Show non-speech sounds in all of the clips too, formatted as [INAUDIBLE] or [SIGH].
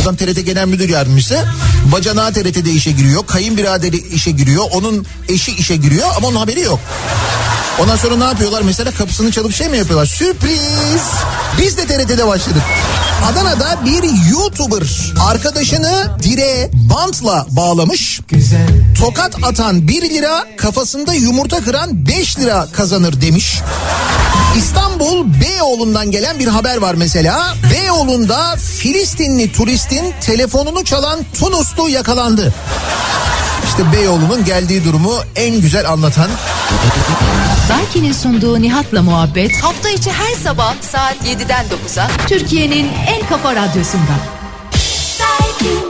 Adam TRT Genel Müdür Yardımcısı. Bacanağı TRT'de işe giriyor. Kayınbiraderi işe giriyor. Onun eşi işe giriyor ama onun haberi yok. Ondan sonra ne yapıyorlar? Mesela kapısını çalıp şey mi yapıyorlar? Sürpriz! Biz de TRT'de başladık. Adana'da bir YouTuber arkadaşını direğe bantla bağlamış. Tokat atan 1 lira, kafasında yumurta kıran 5 lira kazanır demiş. İstanbul Beyoğlu'ndan gelen bir haber var mesela. Beyoğlu'nda Filistinli turistin telefonunu çalan Tunuslu yakalandı. İşte Beyoğlu'nun geldiği durumu en güzel anlatan Daiki'nin sunduğu Nihat'la muhabbet Hafta içi her sabah saat 7'den 9'a Türkiye'nin en kafa radyosunda.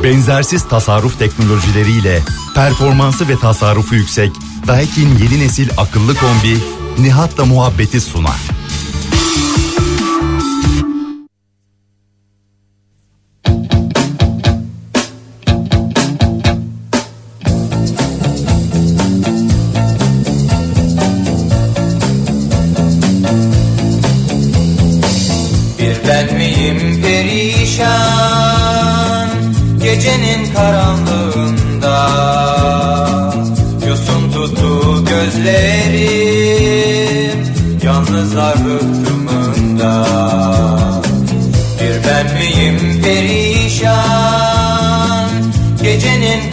Benzersiz tasarruf teknolojileriyle performansı ve tasarrufu yüksek Daikin yeni nesil akıllı kombi Nihat'la muhabbeti sunar. Bir miyim perişan Gecenin karanlığında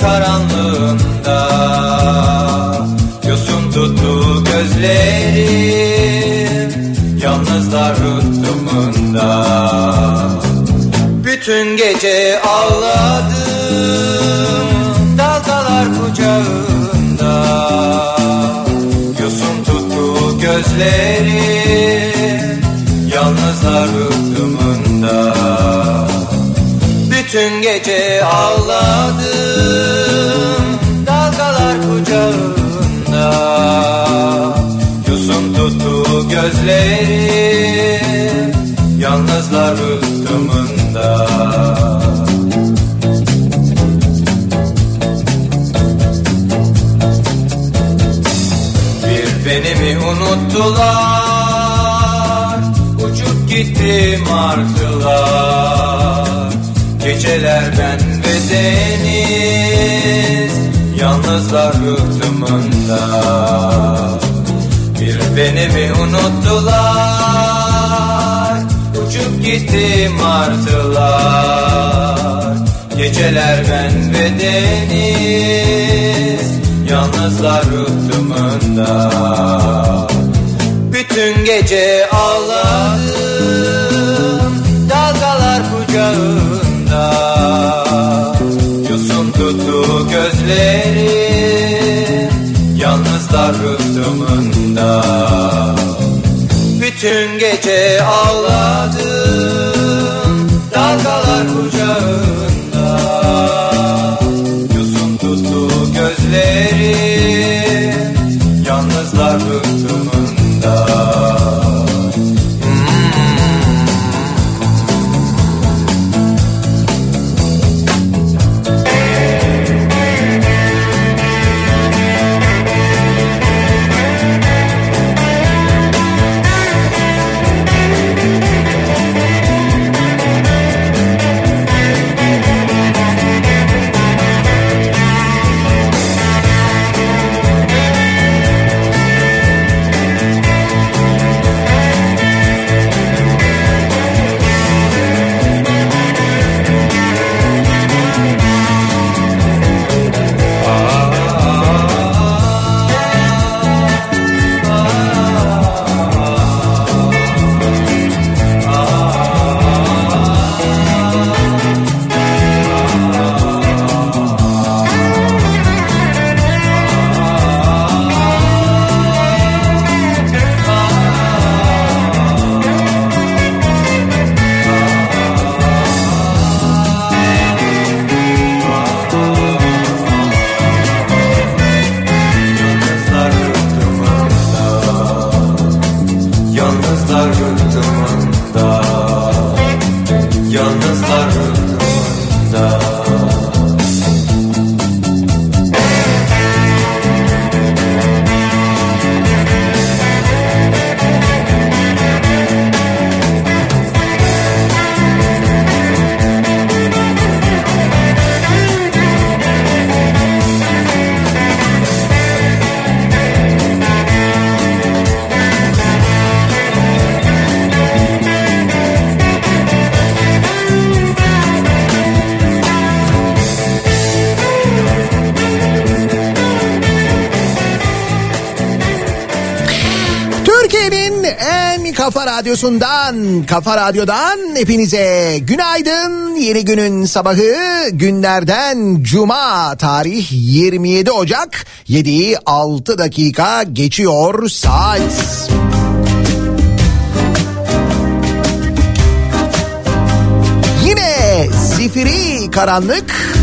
karanlığında. Yosun tuttu gözlerim Yalnızlar rıhtımında Bütün gece ağladım Dalgalar kucağında. Yosun tuttu gözlerim Yalnızlar rıhtımında Bütün gece ağladım Dalgalar kucağında. Yosun tuttu gözlerim Yalnızlar rıhtımında Bir beni mi unuttular Uçup gitti martılar Geceler ben ve deniz Yalnızlar rıhtımında Bir beni mi unuttular Uçup gitti martılar Geceler ben ve deniz Yalnızlar rıhtımında Bütün gece ağladım Dalgalar kucağında gözlerim Yalnızlar rıhtımında Bütün gece ağladım Dalgalar kucağında Radyosu'ndan, Kafa Radyo'dan hepinize günaydın. Yeni günün sabahı günlerden Cuma tarih 27 Ocak 7'yi 6 dakika geçiyor saat. Yine zifiri karanlık.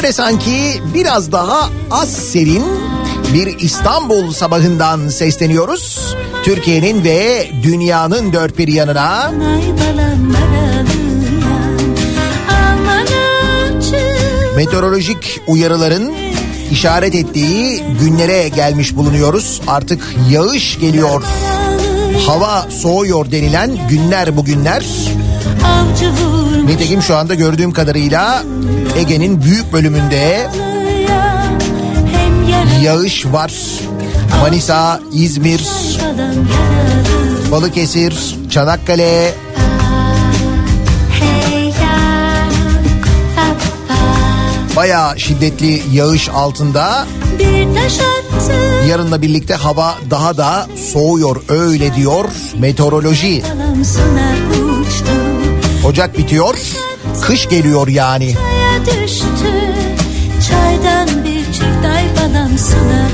Göre sanki biraz daha az serin bir İstanbul sabahından sesleniyoruz. Türkiye'nin ve dünyanın dört bir yanına. Meteorolojik uyarıların işaret ettiği günlere gelmiş bulunuyoruz. Artık yağış geliyor. Hava soğuyor denilen günler bugünler. Nitekim şu anda gördüğüm kadarıyla Ege'nin büyük bölümünde yağış var. Manisa, İzmir, Balıkesir, Çanakkale, bayağı şiddetli yağış altında. Yarınla birlikte hava daha da soğuyor öyle diyor meteoroloji. Ocak bitiyor, kış geliyor yani. Düştü, 벗어나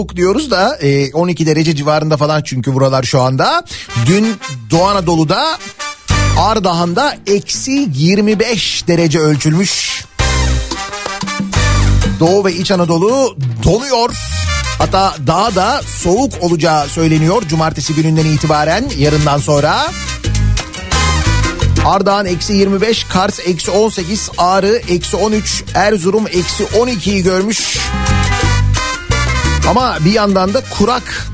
soğuk diyoruz da e, 12 derece civarında falan çünkü buralar şu anda. Dün Doğu Anadolu'da Ardahan'da eksi 25 derece ölçülmüş. Doğu ve İç Anadolu donuyor. Hatta daha da soğuk olacağı söyleniyor cumartesi gününden itibaren yarından sonra. Ardahan eksi 25, Kars eksi 18, Ağrı eksi 13, Erzurum eksi 12'yi görmüş. Ama bir yandan da kurak.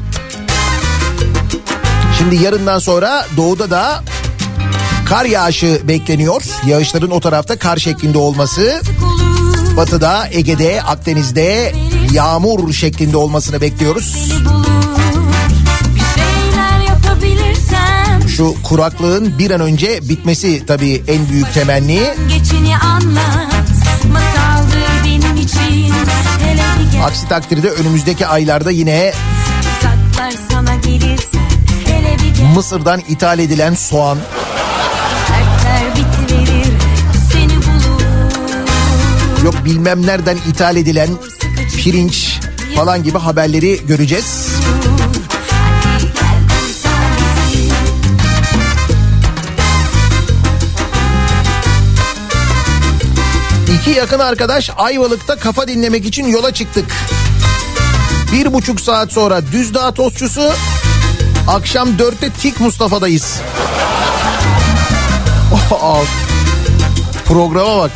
Şimdi yarından sonra doğuda da kar yağışı bekleniyor. Yağışların o tarafta kar şeklinde olması. Batıda, Ege'de, Akdeniz'de yağmur şeklinde olmasını bekliyoruz. Şu kuraklığın bir an önce bitmesi tabii en büyük temenni. geçini anlat Masaldır benim için Aksi takdirde önümüzdeki aylarda yine Mısır'dan ithal edilen soğan, yok bilmem nereden ithal edilen pirinç falan gibi haberleri göreceğiz. İki yakın arkadaş Ayvalık'ta kafa dinlemek için yola çıktık. Bir buçuk saat sonra Düzdağ Tostçusu, akşam dörtte Tik Mustafa'dayız. [LAUGHS] Programa bak.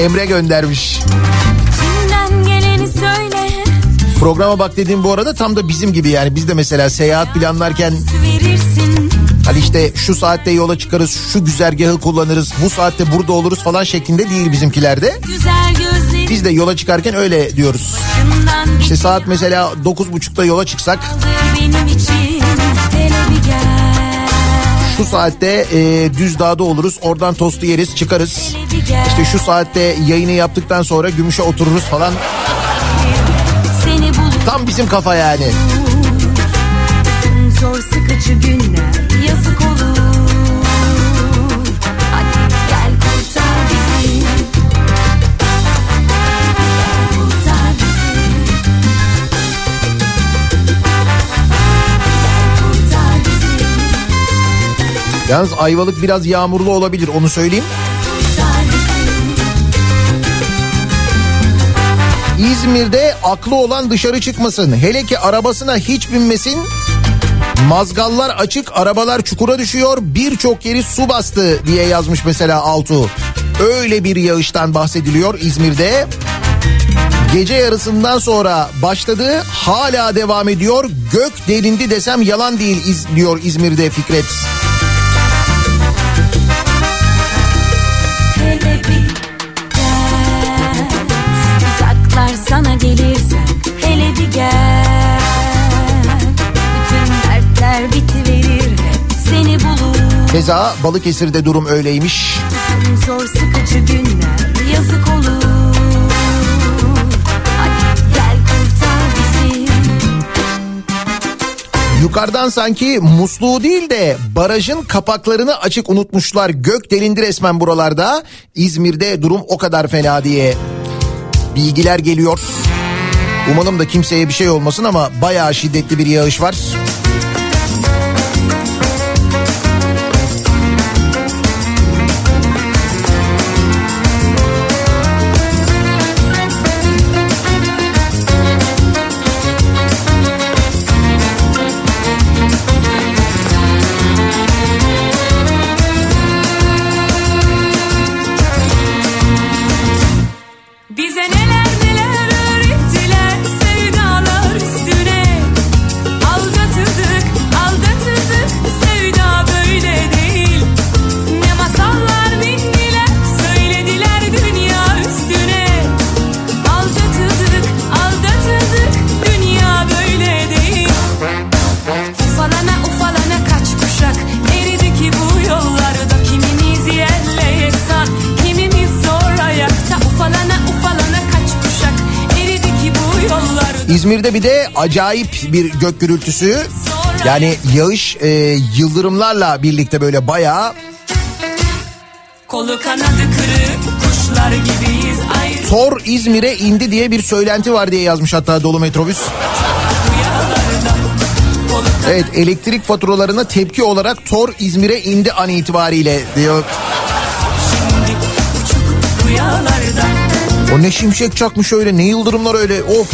Emre göndermiş. Programa bak dediğim bu arada tam da bizim gibi yani biz de mesela seyahat planlarken verirsin hani işte şu saatte yola çıkarız, şu güzergahı kullanırız, bu saatte burada oluruz falan şeklinde değil bizimkilerde. Biz de yola çıkarken öyle diyoruz. İşte saat mesela 9.30'da yola çıksak şu saatte e, Düzdağ'da oluruz. Oradan tostu yeriz çıkarız. İşte şu saatte yayını yaptıktan sonra Gümüş'e otururuz falan. Tam bizim kafa yani. zor sıkıcı günler Yalnız Ayvalık biraz yağmurlu olabilir onu söyleyeyim. İzmir'de aklı olan dışarı çıkmasın. Hele ki arabasına hiç binmesin. Mazgallar açık, arabalar çukura düşüyor. Birçok yeri su bastı diye yazmış mesela Altu. Öyle bir yağıştan bahsediliyor İzmir'de. Gece yarısından sonra başladı, hala devam ediyor. Gök delindi desem yalan değil iz, diyor İzmir'de Fikret. gel Keza Balıkesir'de durum öyleymiş. Zor sıkıcı günler yazık olur Yukarıdan sanki musluğu değil de barajın kapaklarını açık unutmuşlar. Gök delindi resmen buralarda. İzmir'de durum o kadar fena diye bilgiler geliyor. Umalım da kimseye bir şey olmasın ama bayağı şiddetli bir yağış var. Acayip bir gök gürültüsü. Yani yağış e, yıldırımlarla birlikte böyle bayağı Kolu kanadı kırık kuşlar gibiyiz ayrı Tor İzmir'e indi diye bir söylenti var diye yazmış hatta Dolu Metrobüs. Evet elektrik faturalarına tepki olarak Tor İzmir'e indi an itibariyle diyor. O ne şimşek çakmış öyle ne yıldırımlar öyle of.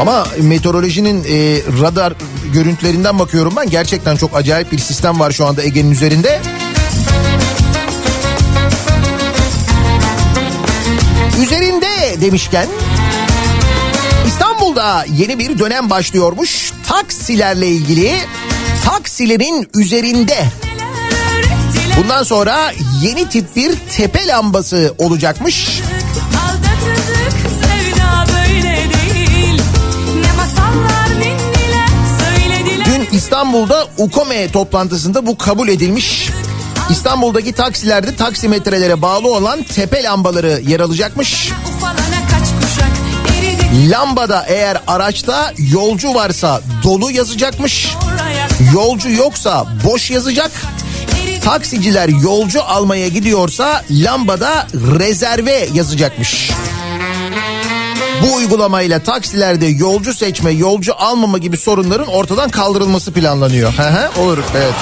Ama meteorolojinin e, radar görüntülerinden bakıyorum ben gerçekten çok acayip bir sistem var şu anda Ege'nin üzerinde. Üzerinde demişken İstanbul'da yeni bir dönem başlıyormuş. Taksilerle ilgili taksilerin üzerinde Bundan sonra yeni tip bir tepe lambası olacakmış. İstanbul'da UKOME toplantısında bu kabul edilmiş. İstanbul'daki taksilerde taksimetrelere bağlı olan tepe lambaları yer alacakmış. Lambada eğer araçta yolcu varsa dolu yazacakmış. Yolcu yoksa boş yazacak. Taksiciler yolcu almaya gidiyorsa lambada rezerve yazacakmış. Bu uygulamayla taksilerde yolcu seçme, yolcu almama gibi sorunların ortadan kaldırılması planlanıyor. Olur evet.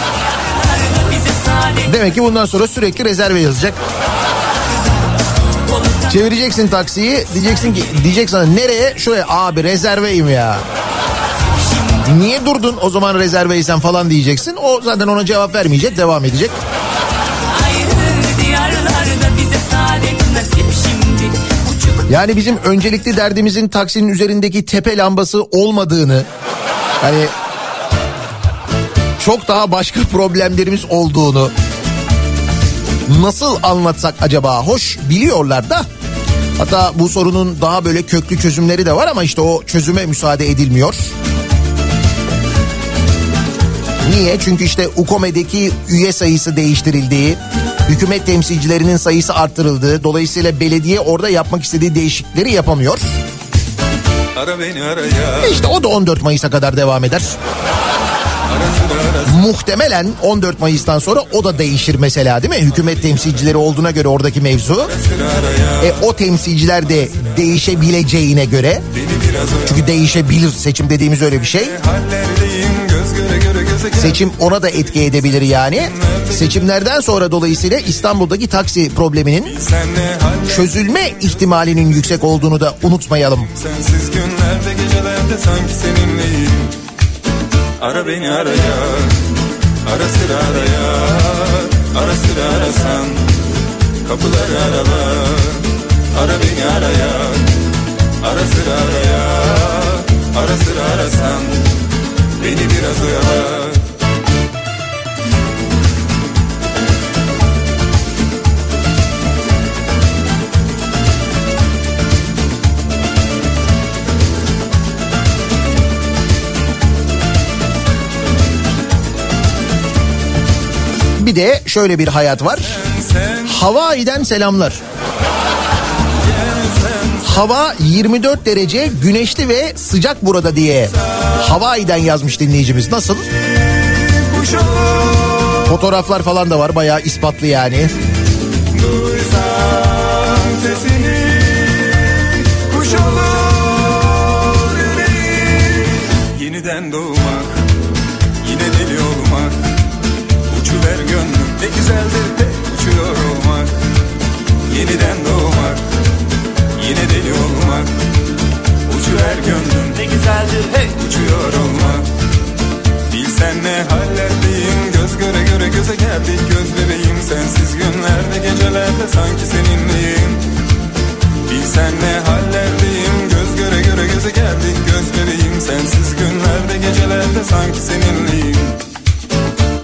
Demek ki bundan sonra sürekli rezerve yazacak. Çevireceksin taksiyi diyeceksin ki diyecek sana nereye? Şuraya abi rezerveyim ya. Niye durdun o zaman rezerveysen falan diyeceksin. O zaten ona cevap vermeyecek devam edecek. Yani bizim öncelikli derdimizin taksinin üzerindeki tepe lambası olmadığını hani çok daha başka problemlerimiz olduğunu nasıl anlatsak acaba? Hoş biliyorlar da hatta bu sorunun daha böyle köklü çözümleri de var ama işte o çözüme müsaade edilmiyor. Niye? Çünkü işte UKOME'deki üye sayısı değiştirildiği, hükümet temsilcilerinin sayısı arttırıldığı, dolayısıyla belediye orada yapmak istediği değişiklikleri yapamıyor. Ara beni ara ya E İşte o da 14 Mayıs'a kadar devam eder. Muhtemelen 14 Mayıs'tan sonra o da değişir mesela değil mi? Hükümet temsilcileri olduğuna göre oradaki mevzu. E o temsilciler de değişebileceğine göre çünkü değişebilir seçim dediğimiz öyle bir şey. Seçim ona da etki edebilir yani. Seçimlerden sonra dolayısıyla İstanbul'daki taksi probleminin çözülme ihtimalinin yüksek olduğunu da unutmayalım. Sensiz günlerde gecelerde sanki seninleyim. Ara beni ara Ara sıra ara Ara sıra arasan. Kapıları arala Ara beni ara Ara sıra ara Ara sıra arasan. Beni biraz oyala Bir de şöyle bir hayat var. Hawaii'den selamlar. Hava 24 derece güneşli ve sıcak burada diye Hawaii'den yazmış dinleyicimiz. Nasıl? Fotoğraflar falan da var bayağı ispatlı yani. Sanki seninleyim. Bilsen ne hallerdeyim Göz göre göre göze geldik. Göz bebeğim Sensiz günlerde gecelerde sanki seninleyim.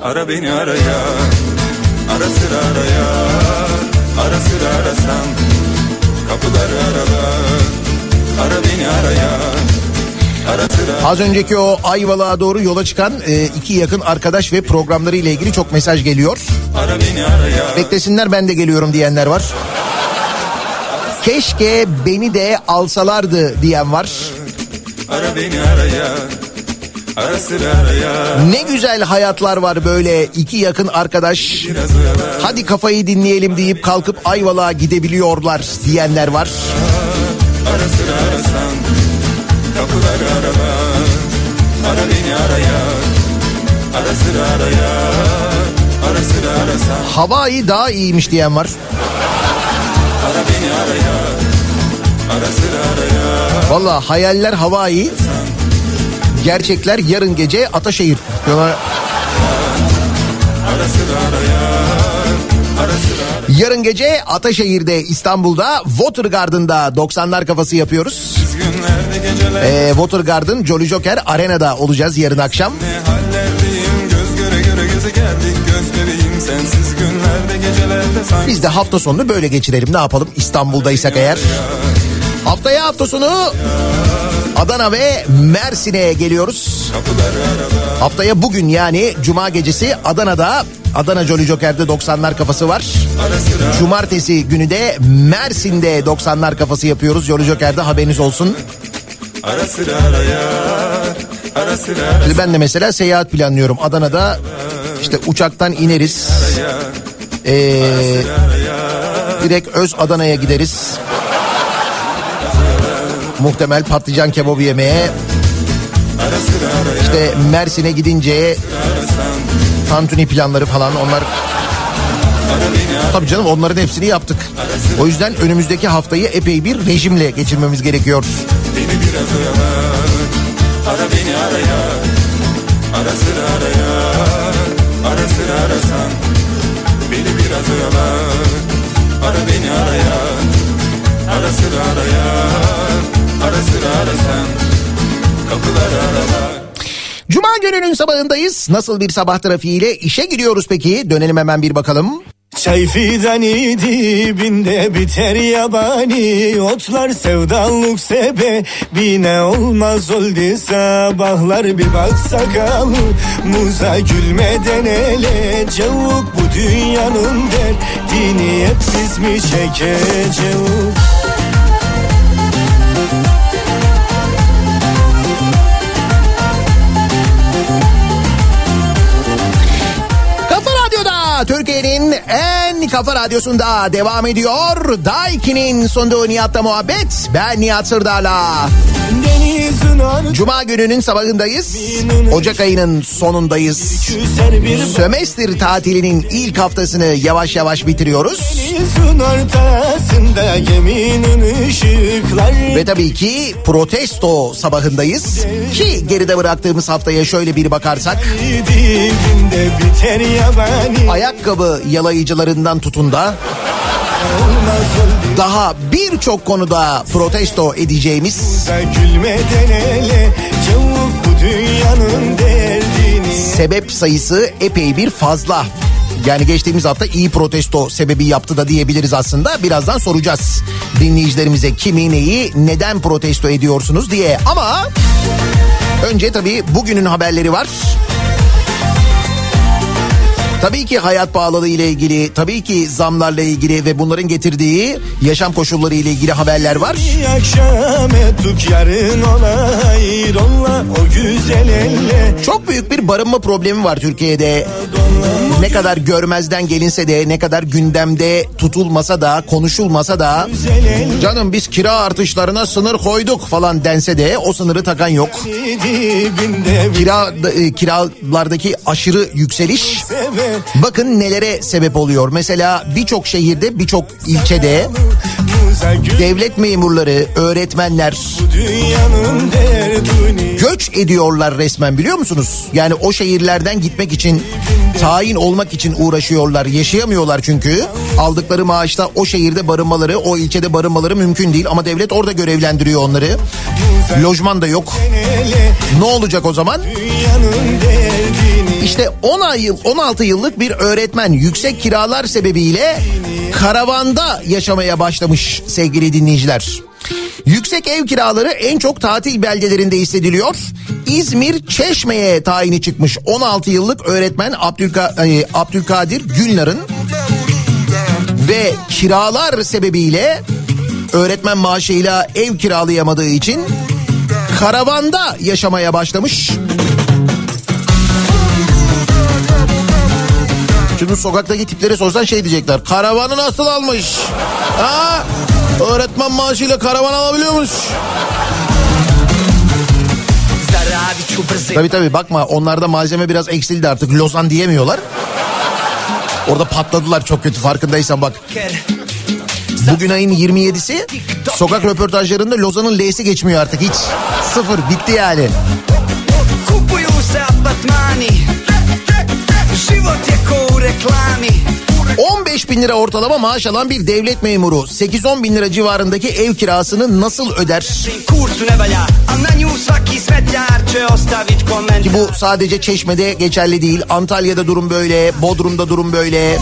Ara beni ara Ara sıra ara Ara sıra arasan Kapıları arala Ara beni ara Az önceki o Ayvalık'a doğru yola çıkan e, iki yakın arkadaş ve programları ile ilgili çok mesaj geliyor. Ara beni ara ya Beklesinler ben de geliyorum diyenler var. Keşke beni de alsalardı diyen var. Ara beni ara ya Ara sıra ara ya Ne güzel hayatlar var böyle iki yakın arkadaş. Hadi kafayı dinleyelim deyip kalkıp Ayvalık'a gidebiliyorlar diyenler var. Ara sıra arasan Kapıları arala Ara beni ara ya Ara sıra ara Hawaii daha iyiymiş diyen var. Valla hayaller Hawaii. Gerçekler yarın gece Ataşehir. Diyorlar. Yarın gece Ataşehir'de İstanbul'da Watergarden'da 90'lar kafası yapıyoruz. Ee, Watergarden Jolly Joker Arena'da olacağız yarın akşam. Biz de hafta sonunu böyle geçirelim ne yapalım İstanbul'daysak eğer. Haftaya hafta sonu Adana ve Mersin'e geliyoruz. Haftaya bugün yani Cuma gecesi Adana'da Adana Jolly Joker'de 90'lar kafası var. Cumartesi günü de Mersin'de 90'lar kafası yapıyoruz. Jolly Joker'de haberiniz olsun. Ara sıra ara ya Ara sıra ara ben de mesela seyahat planlıyorum. Adana'da işte uçaktan ineriz. Ee, direkt Öz Adana'ya gideriz. Muhtemel patlıcan kebabı yemeye. İşte Mersin'e gidince tantuni planları falan onlar. Tabii canım onların hepsini yaptık. O yüzden önümüzdeki haftayı epey bir rejimle geçirmemiz gerekiyor. Beni biraz oyala Ara beni ara ya Ara sıra ara ya Ara sıra arasan Beni biraz oyala Ara beni ara ya Ara sıra arayan Ara sıra arasan Kapılar aralar Cuma gününün sabahındayız. Nasıl bir sabah trafiğiyle işe giriyoruz peki? Dönelim hemen bir bakalım. Çay fidani dibinde biter yabani. Otlar sevdalık sebebine olmaz oldu sabahlar. Bir bak sakalı muza gülmeden ele. Cevuk bu dünyanın derdini hep biz mi çekeceğiz Türkiye'nin en kafa radyosunda devam ediyor. Daiki'nin sunduğu Nihat'la muhabbet. Ben Nihat Sırdar'la. Cuma gününün sabahındayız. Ocak ayının sonundayız. Sömestr tatilinin ilk haftasını yavaş yavaş bitiriyoruz. Ve tabii ki protesto sabahındayız. Ki geride bıraktığımız haftaya şöyle bir bakarsak. yabani Ayakkabı yalayıcılarından tutun da daha birçok konuda protesto edeceğimiz sebep sayısı epey bir fazla. Yani geçtiğimiz hafta iyi protesto sebebi yaptı da diyebiliriz aslında. Birazdan soracağız dinleyicilerimize kimi neyi neden protesto ediyorsunuz diye. Ama önce tabii bugünün haberleri var. Tabii ki hayat pahalılığı ile ilgili, tabii ki zamlarla ilgili ve bunların getirdiği yaşam koşulları ile ilgili haberler var. Elle Çok büyük bir barınma problemi var Türkiye'de. Ne kadar görmezden gelinse de, ne kadar gündemde tutulmasa da, konuşulmasa da canım biz kira artışlarına sınır koyduk falan dense de o sınırı takan yok. Kira e, kiralardaki aşırı yükseliş bakın nelere sebep oluyor. Mesela birçok şehirde, birçok ilçede devlet memurları, öğretmenler göç ediyorlar resmen biliyor musunuz? Yani o şehirlerden gitmek için, tayin olmak için uğraşıyorlar. Yaşayamıyorlar çünkü. Aldıkları maaşta o şehirde barınmaları, o ilçede barınmaları mümkün değil. Ama devlet orada görevlendiriyor onları. Lojman da yok. Ne olacak o zaman? İşte 10 yıl 16 yıllık bir öğretmen yüksek kiralar sebebiyle karavanda yaşamaya başlamış sevgili dinleyiciler. Yüksek ev kiraları en çok tatil beldelerinde hissediliyor. İzmir Çeşme'ye tayini çıkmış 16 yıllık öğretmen Abdülka, Abdülkadir Gülnar'ın ve kiralar sebebiyle öğretmen maaşıyla ev kiralayamadığı için karavanda yaşamaya başlamış. Şimdi sokaktaki tiplere sorsan şey diyecekler. Karavanı nasıl almış? Ha? Öğretmen maaşıyla karavan alabiliyormuş. Tabii tabii bakma onlarda malzeme biraz eksildi artık. Lozan diyemiyorlar. Orada patladılar çok kötü farkındaysan bak. Bugün ayın 27'si sokak röportajlarında Lozan'ın L'si geçmiyor artık hiç. Sıfır bitti yani. Kupuju se apartmani Život je ko u reklami 15 bin lira ortalama maaş alan bir devlet memuru 8-10 bin lira civarındaki ev kirasını nasıl öder? Ki bu sadece Çeşme'de geçerli değil. Antalya'da durum böyle, Bodrum'da durum böyle.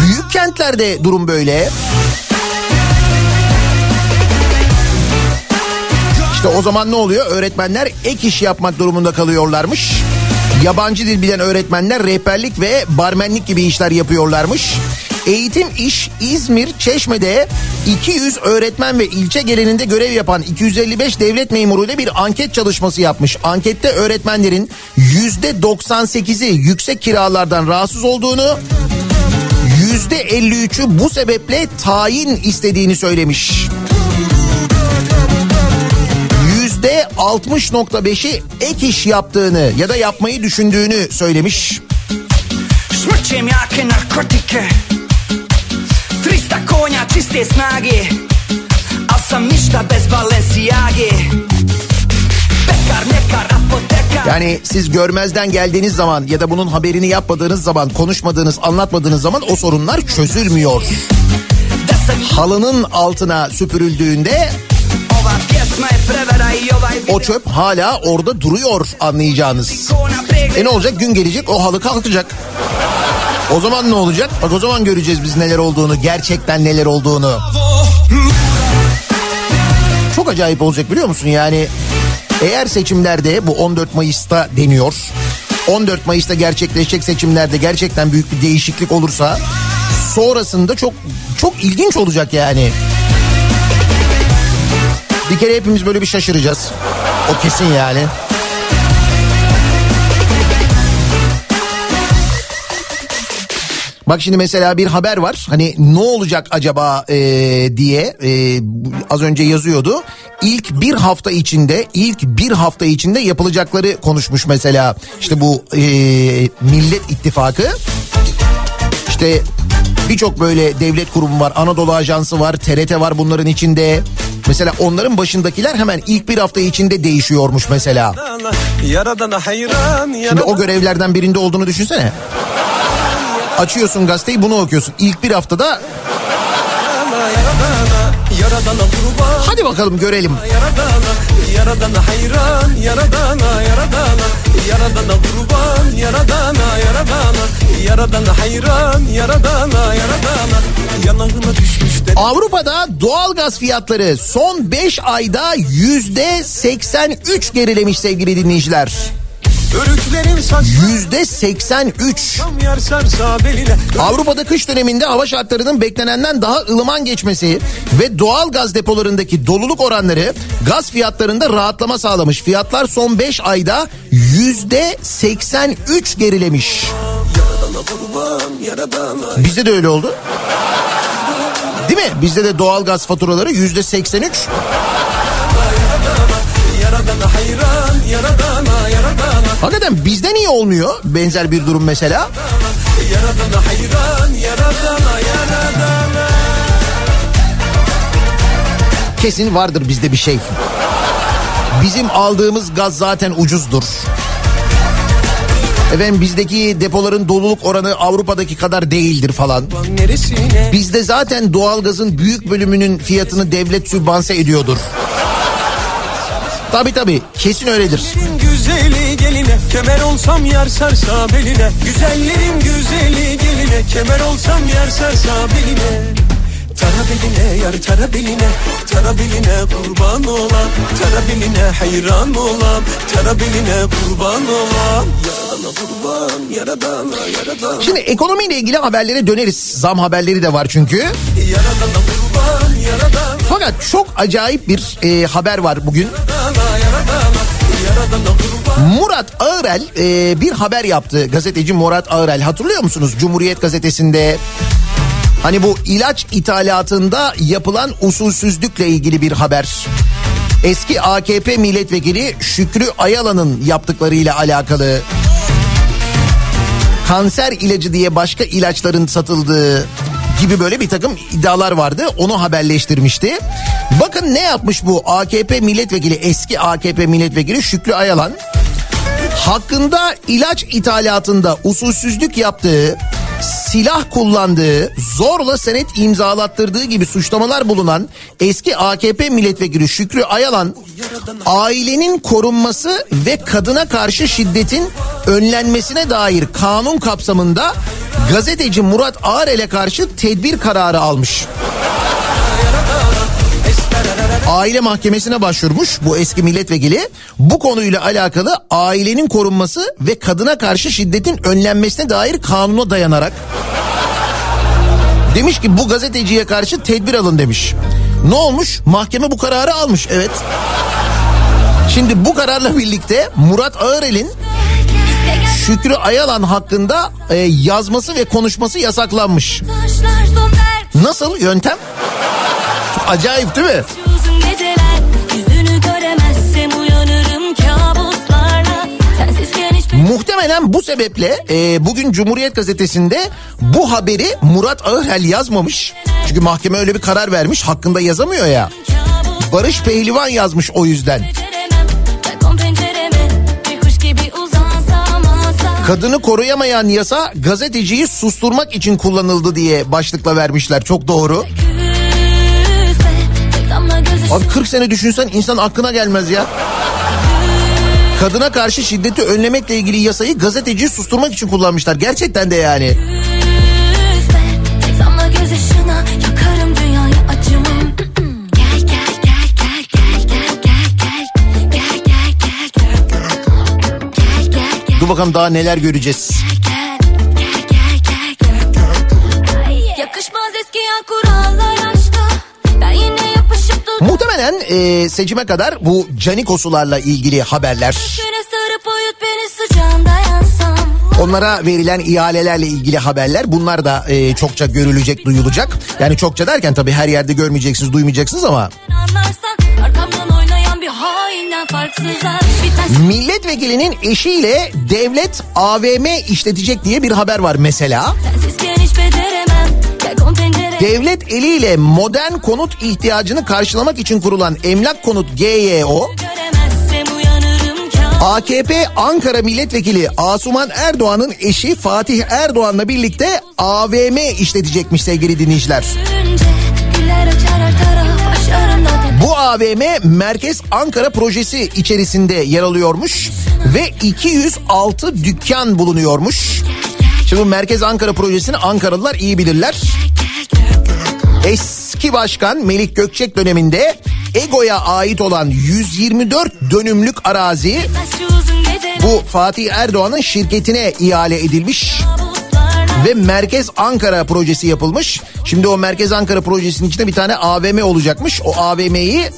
Büyük kentlerde durum böyle. İşte o zaman ne oluyor? Öğretmenler ek iş yapmak durumunda kalıyorlarmış. Yabancı dil bilen öğretmenler rehberlik ve barmenlik gibi işler yapıyorlarmış. Eğitim İş İzmir Çeşme'de 200 öğretmen ve ilçe genelinde görev yapan 255 devlet memuruyla bir anket çalışması yapmış. Ankette öğretmenlerin %98'i yüksek kiralardan rahatsız olduğunu, %53'ü bu sebeple tayin istediğini söylemiş. Yüzde 60.5'i ek iş yaptığını ya da yapmayı düşündüğünü söylemiş. Šmrčem jake narkotike 300 konja čiste snage Al sam ništa bez Balenciage Pekar, mekar, apotekar Yani siz görmezden geldiğiniz zaman ya da bunun haberini yapmadığınız zaman, konuşmadığınız, anlatmadığınız zaman o sorunlar çözülmüyor. halının altına süpürüldüğünde o çöp hala orada duruyor anlayacağınız. E ne olacak gün gelecek o halı kalkacak. O zaman ne olacak? Bak o zaman göreceğiz biz neler olduğunu, gerçekten neler olduğunu. Çok acayip olacak biliyor musun? Yani eğer seçimlerde bu 14 Mayıs'ta deniyor. 14 Mayıs'ta gerçekleşecek seçimlerde gerçekten büyük bir değişiklik olursa sonrasında çok çok ilginç olacak yani. Bir kere hepimiz böyle bir şaşıracağız. O kesin yani. Bak şimdi mesela bir haber var. Hani ne olacak acaba e, diye e, az önce yazıyordu. İlk bir hafta içinde, ilk bir hafta içinde yapılacakları konuşmuş mesela. İşte bu e, Millet İttifakı. İşte birçok böyle devlet kurumu var. Anadolu Ajansı var, TRT var bunların içinde. Mesela onların başındakiler hemen ilk bir hafta içinde değişiyormuş mesela. Yaradana hayran Şimdi o görevlerden birinde olduğunu düşünsene. Açıyorsun gazeteyi bunu okuyorsun. İlk bir haftada yaradana Yaradana kurban hadi bakalım görelim. Yaradana Yaradana hayran Yaradana Yaradana Yaradana kurban Yaradana Yaradana Yaradana hayran Yaradana Yaradana Yanağına düşmüş de Avrupa'da doğalgaz fiyatları son 5 ayda yüzde 83 gerilemiş sevgili dinleyiciler. Yüzde 83. yer sarsa beline Avrupa'da kış döneminde hava şartlarının beklenenden daha ılıman geçmesi ve doğal gaz depolarındaki doluluk oranları gaz fiyatlarında rahatlama sağlamış. Fiyatlar son 5 ayda yüzde 83 gerilemiş. Bizde de öyle oldu. Değil mi? Bizde de doğal gaz faturaları yüzde 83. Yaradana hayran Yaradana Hakikaten bizde niye olmuyor benzer bir durum mesela? Yaradana hayran Yaradana Yaradana Kesin vardır bizde bir şey. Bizim aldığımız gaz zaten ucuzdur. Efendim bizdeki depoların doluluk oranı Avrupa'daki kadar değildir falan. Bizde zaten doğalgazın büyük bölümünün fiyatını devlet sübvanse ediyordur. Tabi tabi kesin öyledir. Güzeli geline kemer olsam yar sarsa beline. Güzellerin güzeli geline kemer olsam yar sarsa beline Tara beline yar tara beline Tara beline kurban olam Tara beline hayran olam Tara beline kurban olam Yaradana kurban yaradana yaradana Şimdi ekonomiyle ilgili haberlere döneriz. Zam haberleri de var çünkü. Yaradana kurban yaradana Fakat çok acayip bir e, haber var bugün. yaradana Yaradana Murat Ağırel e, bir haber yaptı. Gazeteci Murat Ağırel hatırlıyor musunuz? Cumhuriyet gazetesinde hani bu ilaç ithalatında yapılan usulsüzlükle ilgili bir haber. Eski AKP milletvekili Şükrü Ayala'nın yaptıklarıyla alakalı. Kanser ilacı diye başka ilaçların satıldığı gibi böyle bir takım iddialar vardı. Onu haberleştirmişti. Bakın ne yapmış bu AKP milletvekili eski AKP milletvekili Şükrü Ayalan. Hakkında ilaç ithalatında usulsüzlük yaptığı, silah kullandığı, zorla senet imzalattırdığı gibi suçlamalar bulunan eski AKP milletvekili Şükrü Ayalan ailenin korunması ve kadına karşı şiddetin önlenmesine dair kanun kapsamında gazeteci Murat Ağrel'e karşı tedbir kararı almış. Aile mahkemesine başvurmuş bu eski milletvekili. Bu konuyla alakalı ailenin korunması ve kadına karşı şiddetin önlenmesine dair kanuna dayanarak demiş ki bu gazeteciye karşı tedbir alın demiş. Ne olmuş? Mahkeme bu kararı almış. Evet. Şimdi bu kararla birlikte Murat Ağırel'in Şükrü Ayalan hakkında e, yazması ve konuşması yasaklanmış. Nasıl yöntem? Acayip değil mi? Muhtemelen bu sebeple e, bugün Cumhuriyet Gazetesi'nde bu haberi Murat Ağırel yazmamış. Çünkü mahkeme öyle bir karar vermiş hakkında yazamıyor ya. Barış Pehlivan yazmış o yüzden. Kadını koruyamayan yasa gazeteciyi susturmak için kullanıldı diye başlıkla vermişler. Çok doğru. Abi 40 sene düşünsen insan aklına gelmez ya. Kadına karşı şiddeti önlemekle ilgili yasayı gazeteciyi susturmak için kullanmışlar. Gerçekten de yani. Üzme, tek damla gözyaşına yakarım Muhtemelen e, seçime kadar bu canikosularla ilgili haberler, onlara verilen ihalelerle ilgili haberler bunlar da e, çokça görülecek, duyulacak. Yani çokça derken tabii her yerde görmeyeceksiniz, duymayacaksınız ama milletvekilinin eşiyle devlet AVM işletecek diye bir haber var mesela. sensizken Devlet eliyle modern konut ihtiyacını karşılamak için kurulan Emlak Konut GYO, AKP Ankara Milletvekili Asuman Erdoğan'ın eşi Fatih Erdoğan'la birlikte AVM işletecekmiş sevgili dinleyiciler. Bu AVM Merkez Ankara projesi içerisinde yer alıyormuş ve 206 dükkan bulunuyormuş. Şimdi bu Merkez Ankara projesini Ankaralılar iyi bilirler. Eski başkan Melik Gökçek döneminde Ego'ya ait olan 124 dönümlük arazi bu Fatih Erdoğan'ın şirketine ihale edilmiş ve Merkez Ankara projesi yapılmış. Şimdi o Merkez Ankara projesinin içinde bir tane AVM olacakmış. O AVM'yi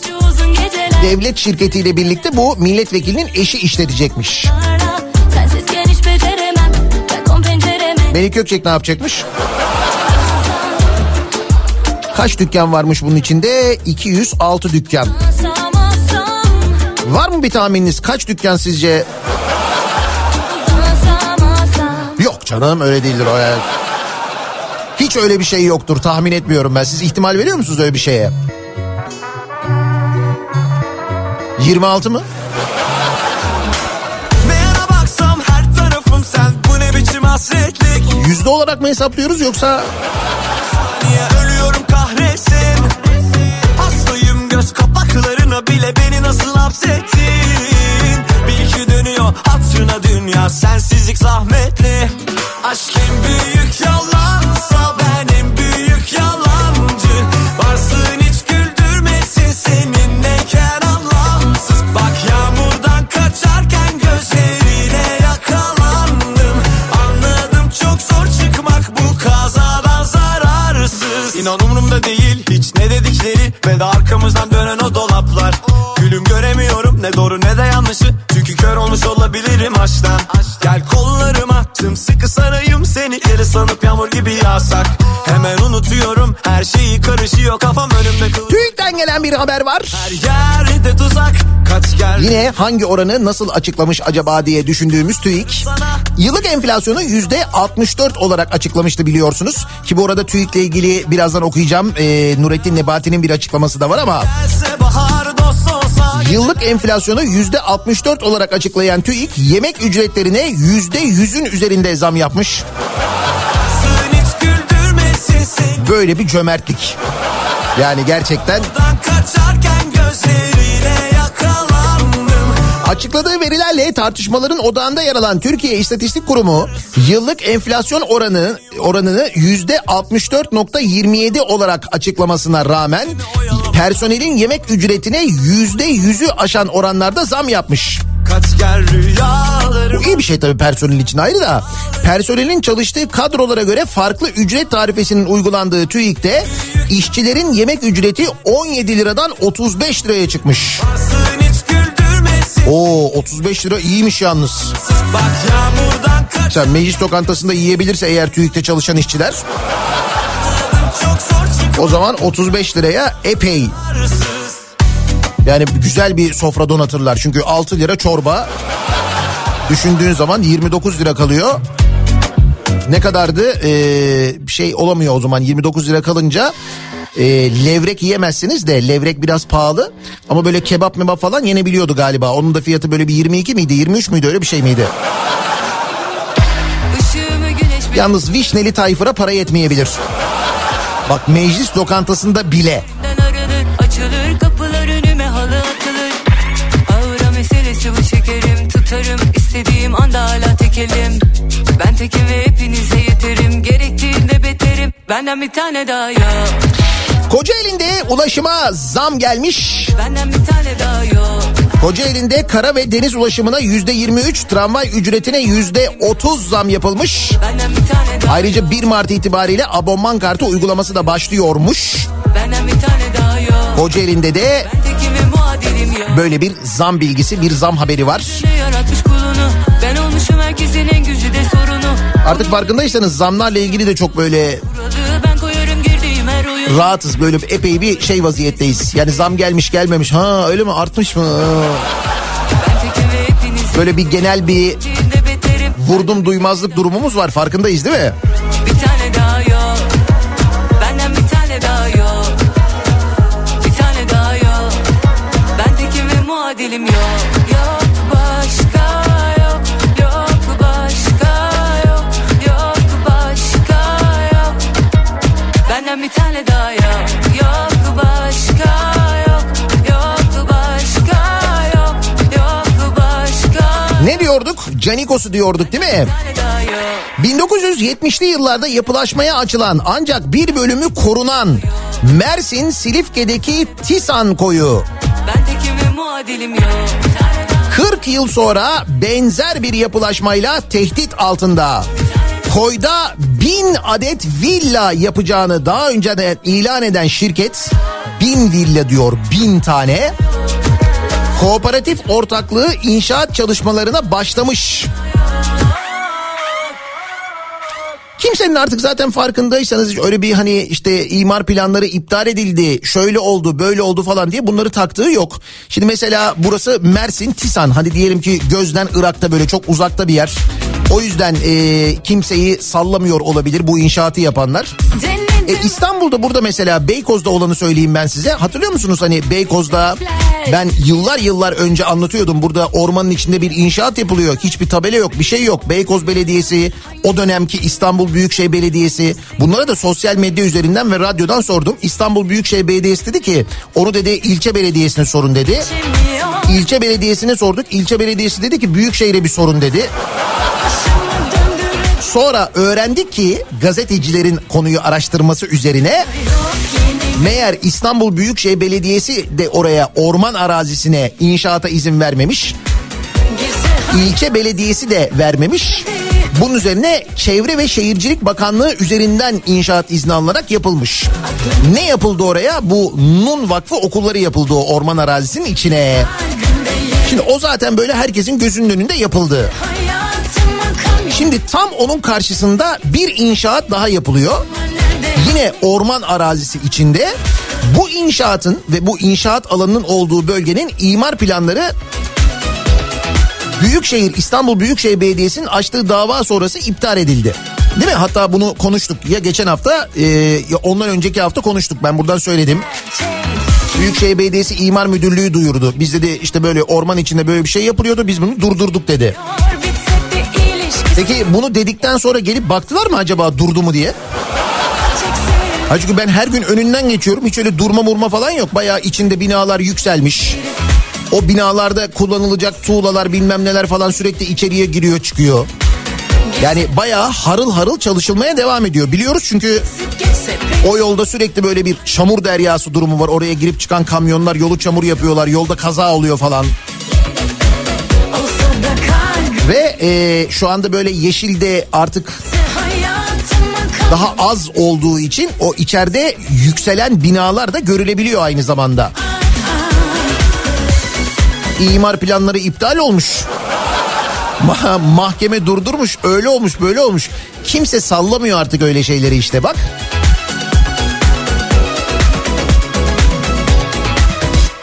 devlet şirketiyle birlikte bu milletvekilinin eşi işletecekmiş. Melik Gökçek ne yapacakmış? Kaç dükkan varmış bunun içinde? 206 dükkan. Var mı bir tahmininiz? Kaç dükkan sizce? Yok canım öyle değildir o ya. Hiç öyle bir şey yoktur tahmin etmiyorum ben. Siz ihtimal veriyor musunuz öyle bir şeye? 26 mı? Yüzde olarak mı hesaplıyoruz yoksa kahretsin. Hastayım göz kapaklarına bile beni nasıl hapsettin? Bil ki dönüyor hatırına dünya. Sensizlik zahmetli bir haber var. Her yerde tuzak Yine hangi oranı nasıl açıklamış acaba diye düşündüğümüz TÜİK. Yıllık enflasyonu yüzde 64 olarak açıklamıştı biliyorsunuz. Ki bu arada TÜİK'le ilgili birazdan okuyacağım. Ee, Nurettin Nebati'nin bir açıklaması da var ama yıllık enflasyonu yüzde 64 olarak açıklayan TÜİK yemek ücretlerine yüzde 100'ün üzerinde zam yapmış. Böyle bir cömertlik. Yani gerçekten Açıkladığı verilerle tartışmaların odağında yer alan Türkiye İstatistik Kurumu yıllık enflasyon oranı oranını yüzde 64.27 olarak açıklamasına rağmen personelin yemek ücretine yüzde yüzü aşan oranlarda zam yapmış. Kaç gel rüyalarım Bu iyi bir şey tabii personel için ayrı da. Personelin çalıştığı kadrolara göre farklı ücret tarifesinin uygulandığı TÜİK'te işçilerin yemek ücreti 17 liradan 35 liraya çıkmış. Oo 35 lira iyiymiş yalnız. Sen meclis lokantasında yiyebilirse eğer TÜİK'te çalışan işçiler o zaman 35 liraya epey yani güzel bir sofra donatırlar. Çünkü 6 lira çorba düşündüğün zaman 29 lira kalıyor. Ne kadardı? Ee, şey olamıyor o zaman 29 lira kalınca e, levrek yiyemezsiniz de levrek biraz pahalı ama böyle kebap mebap falan yenebiliyordu galiba. Onun da fiyatı böyle bir 22 miydi 23 müydü öyle bir şey miydi? Yalnız vişneli tayfıra para yetmeyebilir. Bak meclis lokantasında bile atarım istediğim anda hala tekelim. Ben tekim ve hepinize yeterim. Gerektiğinde beterim. Benden bir tane daha yok. Kocaeli'nde ulaşıma zam gelmiş. Benden bir tane daha yok. Kocaeli'nde kara ve deniz ulaşımına yüzde 23, tramvay ücretine yüzde 30 zam yapılmış. Bir Ayrıca 1 Mart itibariyle abonman kartı uygulaması da başlıyormuş. Kocaeli'nde de böyle bir zam bilgisi, bir zam haberi var. Artık farkındaysanız zamlarla ilgili de çok böyle rahatız. Böyle epey bir şey vaziyetteyiz. Yani zam gelmiş gelmemiş. Ha öyle mi artmış mı? Böyle bir genel bir vurdum duymazlık durumumuz var. Farkındayız değil mi? Bir tane muadilim yok. Yok başka yok. Yok başka yok. Yok başka yok. Benden bir tane daha yok. Yok başka yok. Yok başka yok. Yok başka Ne diyorduk? Canikos'u diyorduk değil mi? Bir tane daha yok. 1970'li yıllarda yapılaşmaya açılan ancak bir bölümü korunan Mersin Silifke'deki Tisan koyu 40 yıl sonra benzer bir yapılaşmayla tehdit altında. Koyda bin adet villa yapacağını daha önceden ilan eden şirket bin villa diyor bin tane kooperatif ortaklığı inşaat çalışmalarına başlamış. Kimsenin artık zaten farkındaysanız öyle bir hani işte imar planları iptal edildi, şöyle oldu, böyle oldu falan diye bunları taktığı yok. Şimdi mesela burası Mersin, Tisan. Hadi diyelim ki gözden Irak'ta böyle çok uzakta bir yer. O yüzden e, kimseyi sallamıyor olabilir bu inşaatı yapanlar. E, İstanbul'da burada mesela Beykoz'da olanı söyleyeyim ben size. Hatırlıyor musunuz hani Beykoz'da ben yıllar yıllar önce anlatıyordum. Burada ormanın içinde bir inşaat yapılıyor. Hiçbir tabela yok bir şey yok. Beykoz Belediyesi o dönemki İstanbul Büyükşehir Belediyesi bunlara da sosyal medya üzerinden ve radyodan sordum. İstanbul Büyükşehir Belediyesi dedi ki onu dedi ilçe belediyesine sorun dedi. İlçe belediyesine sorduk. İlçe belediyesi dedi ki Büyükşehir'e bir sorun dedi. Sonra öğrendik ki gazetecilerin konuyu araştırması üzerine meğer İstanbul Büyükşehir Belediyesi de oraya orman arazisine inşaata izin vermemiş. İlçe belediyesi de vermemiş. Bunun üzerine Çevre ve Şehircilik Bakanlığı üzerinden inşaat izni alınarak yapılmış. Ne yapıldı oraya? Bu Nun Vakfı okulları yapıldı o orman arazisinin içine. Şimdi o zaten böyle herkesin gözünün önünde yapıldı. Şimdi tam onun karşısında bir inşaat daha yapılıyor. Yine orman arazisi içinde. Bu inşaatın ve bu inşaat alanının olduğu bölgenin imar planları Büyükşehir İstanbul Büyükşehir Belediyesi'nin açtığı dava sonrası iptal edildi. Değil mi? Hatta bunu konuştuk ya geçen hafta e, ya ondan önceki hafta konuştuk ben buradan söyledim. Büyükşehir Belediyesi İmar Müdürlüğü duyurdu. Biz dedi işte böyle orman içinde böyle bir şey yapılıyordu biz bunu durdurduk dedi. Peki bunu dedikten sonra gelip baktılar mı acaba durdu mu diye? Ha çünkü ben her gün önünden geçiyorum hiç öyle durma murma falan yok. Bayağı içinde binalar yükselmiş. O binalarda kullanılacak tuğlalar bilmem neler falan sürekli içeriye giriyor çıkıyor. Yani bayağı harıl harıl çalışılmaya devam ediyor. Biliyoruz çünkü o yolda sürekli böyle bir çamur deryası durumu var. Oraya girip çıkan kamyonlar yolu çamur yapıyorlar. Yolda kaza oluyor falan. Ve e, şu anda böyle yeşilde artık daha az olduğu için o içeride yükselen binalar da görülebiliyor aynı zamanda. İmar planları iptal olmuş. Ma- mahkeme durdurmuş öyle olmuş böyle olmuş. Kimse sallamıyor artık öyle şeyleri işte bak.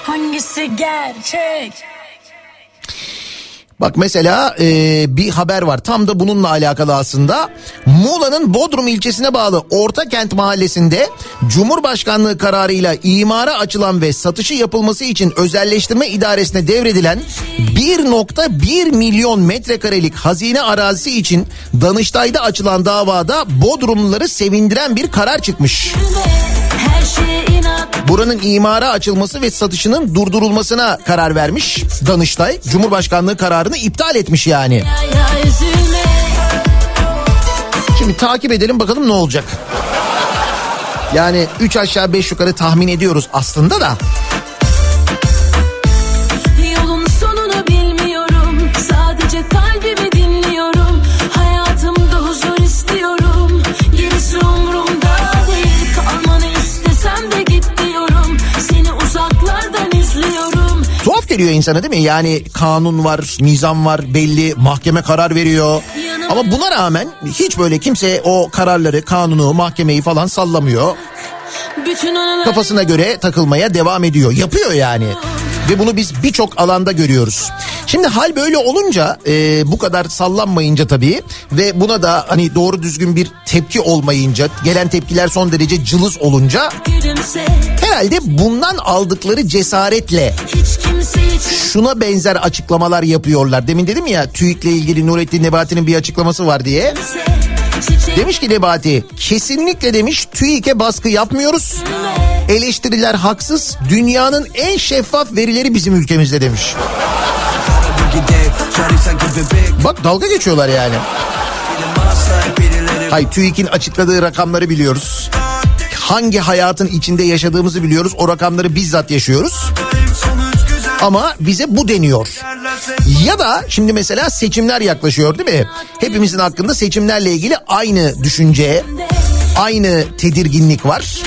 Hangisi gerçek? Bak mesela e, bir haber var tam da bununla alakalı aslında. Muğla'nın Bodrum ilçesine bağlı Ortakent mahallesinde Cumhurbaşkanlığı kararıyla imara açılan ve satışı yapılması için özelleştirme idaresine devredilen 1.1 milyon metrekarelik hazine arazisi için Danıştay'da açılan davada Bodrumluları sevindiren bir karar çıkmış. İnat Buranın imara açılması ve satışının durdurulmasına karar vermiş Danıştay. Cumhurbaşkanlığı kararını iptal etmiş yani. Şimdi takip edelim bakalım ne olacak. Yani 3 aşağı 5 yukarı tahmin ediyoruz aslında da. Yolun sonunu bilmiyorum Sadece kalbimi Tuhaf geliyor insana değil mi? Yani kanun var, nizam var, belli mahkeme karar veriyor. Ama buna rağmen hiç böyle kimse o kararları, kanunu, mahkemeyi falan sallamıyor. Kafasına göre takılmaya devam ediyor. Yapıyor yani. Ve bunu biz birçok alanda görüyoruz. Şimdi hal böyle olunca e, bu kadar sallanmayınca tabii ve buna da hani doğru düzgün bir tepki olmayınca gelen tepkiler son derece cılız olunca herhalde bundan aldıkları cesaretle şuna benzer açıklamalar yapıyorlar. Demin dedim ya TÜİK'le ilgili Nurettin Nebati'nin bir açıklaması var diye. Demiş ki Nebati kesinlikle demiş TÜİK'e baskı yapmıyoruz. Eleştiriler haksız. Dünyanın en şeffaf verileri bizim ülkemizde demiş. Bak dalga geçiyorlar yani. Hay TÜİK'in açıkladığı rakamları biliyoruz. Hangi hayatın içinde yaşadığımızı biliyoruz. O rakamları bizzat yaşıyoruz. Ama bize bu deniyor. Ya da şimdi mesela seçimler yaklaşıyor değil mi? Hepimizin hakkında seçimlerle ilgili aynı düşünce, aynı tedirginlik var.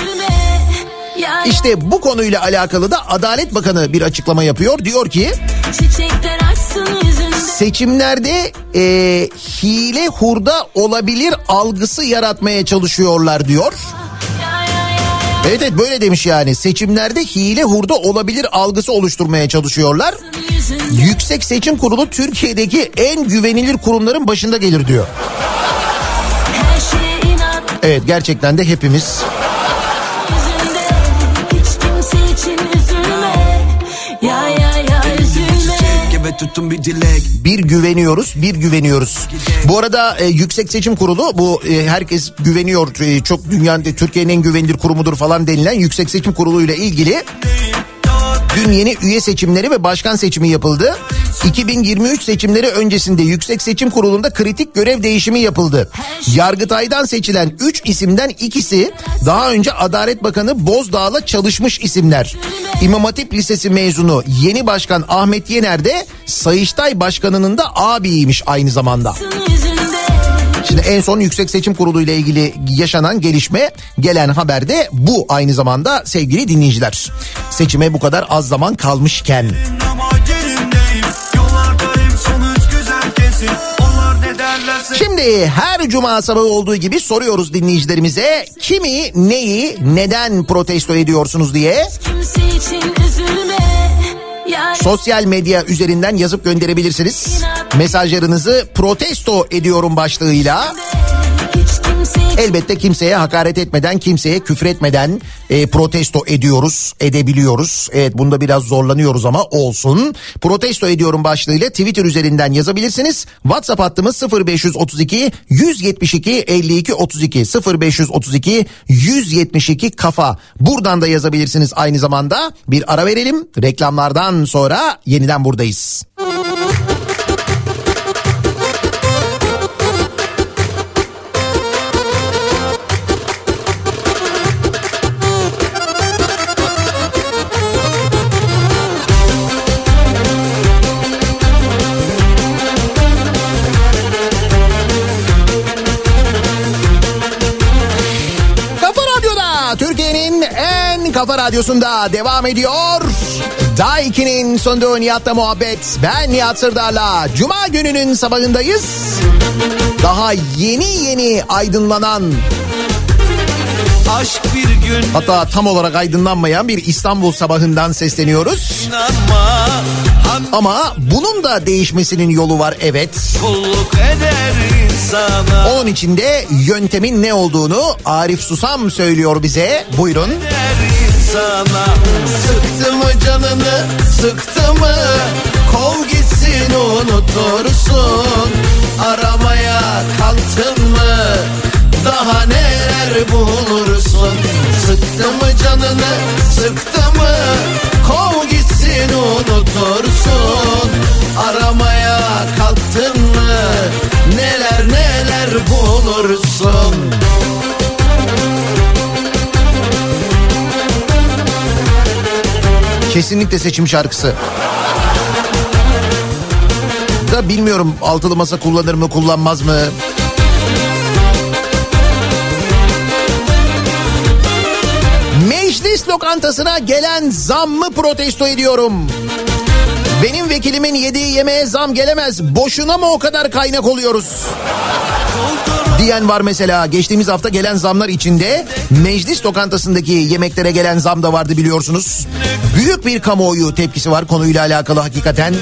İşte bu konuyla alakalı da Adalet Bakanı bir açıklama yapıyor. Diyor ki seçimlerde e, hile hurda olabilir algısı yaratmaya çalışıyorlar diyor. Evet evet böyle demiş yani seçimlerde hile hurda olabilir algısı oluşturmaya çalışıyorlar. Yüksek Seçim Kurulu Türkiye'deki en güvenilir kurumların başında gelir diyor. Evet gerçekten de hepimiz Gibi tutun bir dilek bir güveniyoruz, bir güveniyoruz. Bu arada e, Yüksek Seçim Kurulu bu e, herkes güveniyor. E, çok dünyanın Türkiye'nin en güvenilir kurumudur falan denilen Yüksek Seçim Kurulu ile ilgili Dün yeni üye seçimleri ve başkan seçimi yapıldı. 2023 seçimleri öncesinde Yüksek Seçim Kurulu'nda kritik görev değişimi yapıldı. Yargıtay'dan seçilen 3 isimden ikisi daha önce Adalet Bakanı Bozdağ'la çalışmış isimler. İmam Hatip Lisesi mezunu yeni başkan Ahmet Yener de Sayıştay Başkanı'nın da abiymiş aynı zamanda. yüzünde Şimdi en son Yüksek Seçim Kurulu ile ilgili yaşanan gelişme gelen haberde bu aynı zamanda sevgili dinleyiciler. Seçime bu kadar az zaman kalmışken. Şimdi her cuma sabahı olduğu gibi soruyoruz dinleyicilerimize kimi neyi neden protesto ediyorsunuz diye. Sosyal medya üzerinden yazıp gönderebilirsiniz. Mesajlarınızı protesto ediyorum başlığıyla. Elbette kimseye hakaret etmeden, kimseye küfür etmeden e, protesto ediyoruz, edebiliyoruz. Evet bunda biraz zorlanıyoruz ama olsun. Protesto ediyorum başlığıyla Twitter üzerinden yazabilirsiniz. WhatsApp hattımız 0532 172 52 32 0532 172 kafa. Buradan da yazabilirsiniz aynı zamanda. Bir ara verelim. Reklamlardan sonra yeniden buradayız. Kafa kafa radyosunda devam ediyor. Daiki'nin sonunda Nihat'la muhabbet. Ben Nihat Sırdar'la Cuma gününün sabahındayız. Daha yeni yeni aydınlanan Aşk bir gün hatta tam olarak aydınlanmayan bir İstanbul sabahından sesleniyoruz. inanma Ama bunun da değişmesinin yolu var evet. Onun için de yöntemin ne olduğunu Arif Susam söylüyor bize. Buyurun. Eder insana Sıktı mı canını sıktı mı? Kov gitsin unutursun Aramaya kalktın mı? Daha neler bulursun Kesinlikle seçim şarkısı. Da bilmiyorum altılı masa kullanır mı kullanmaz mı? Meclis lokantasına gelen zammı protesto ediyorum. Benim vekilimin yediği yemeğe zam gelemez. Boşuna mı o kadar kaynak oluyoruz? Diyen var mesela. Geçtiğimiz hafta gelen zamlar içinde meclis lokantasındaki yemeklere gelen zam da vardı biliyorsunuz. Büyük bir kamuoyu tepkisi var konuyla alakalı hakikaten.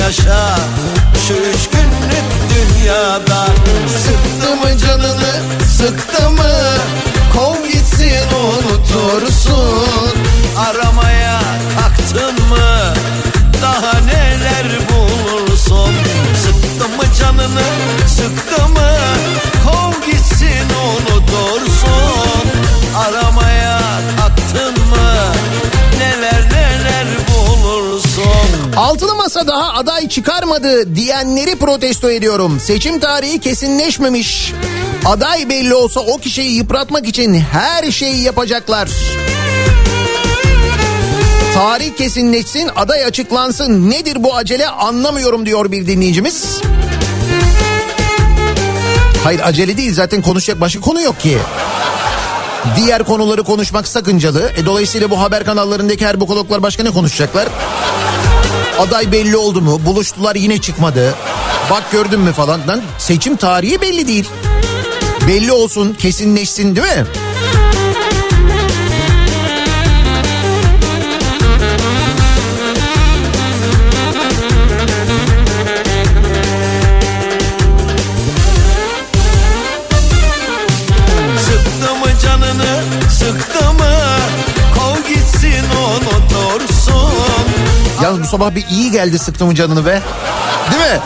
yaşa şu üç günlük dünyada Sıktı mı canını sıktı mı Kov gitsin unutursun aramaya daha aday çıkarmadı diyenleri protesto ediyorum. Seçim tarihi kesinleşmemiş. Aday belli olsa o kişiyi yıpratmak için her şeyi yapacaklar. Tarih kesinleşsin, aday açıklansın. Nedir bu acele anlamıyorum diyor bir dinleyicimiz. Hayır acele değil zaten konuşacak başka konu yok ki. Diğer konuları konuşmak sakıncalı. E, dolayısıyla bu haber kanallarındaki her bokologlar başka ne konuşacaklar? Aday belli oldu mu? Buluştular yine çıkmadı. Bak gördün mü falan. Lan seçim tarihi belli değil. Belli olsun, kesinleşsin değil mi? Sabah bir iyi geldi sıktım canını be. Değil mi?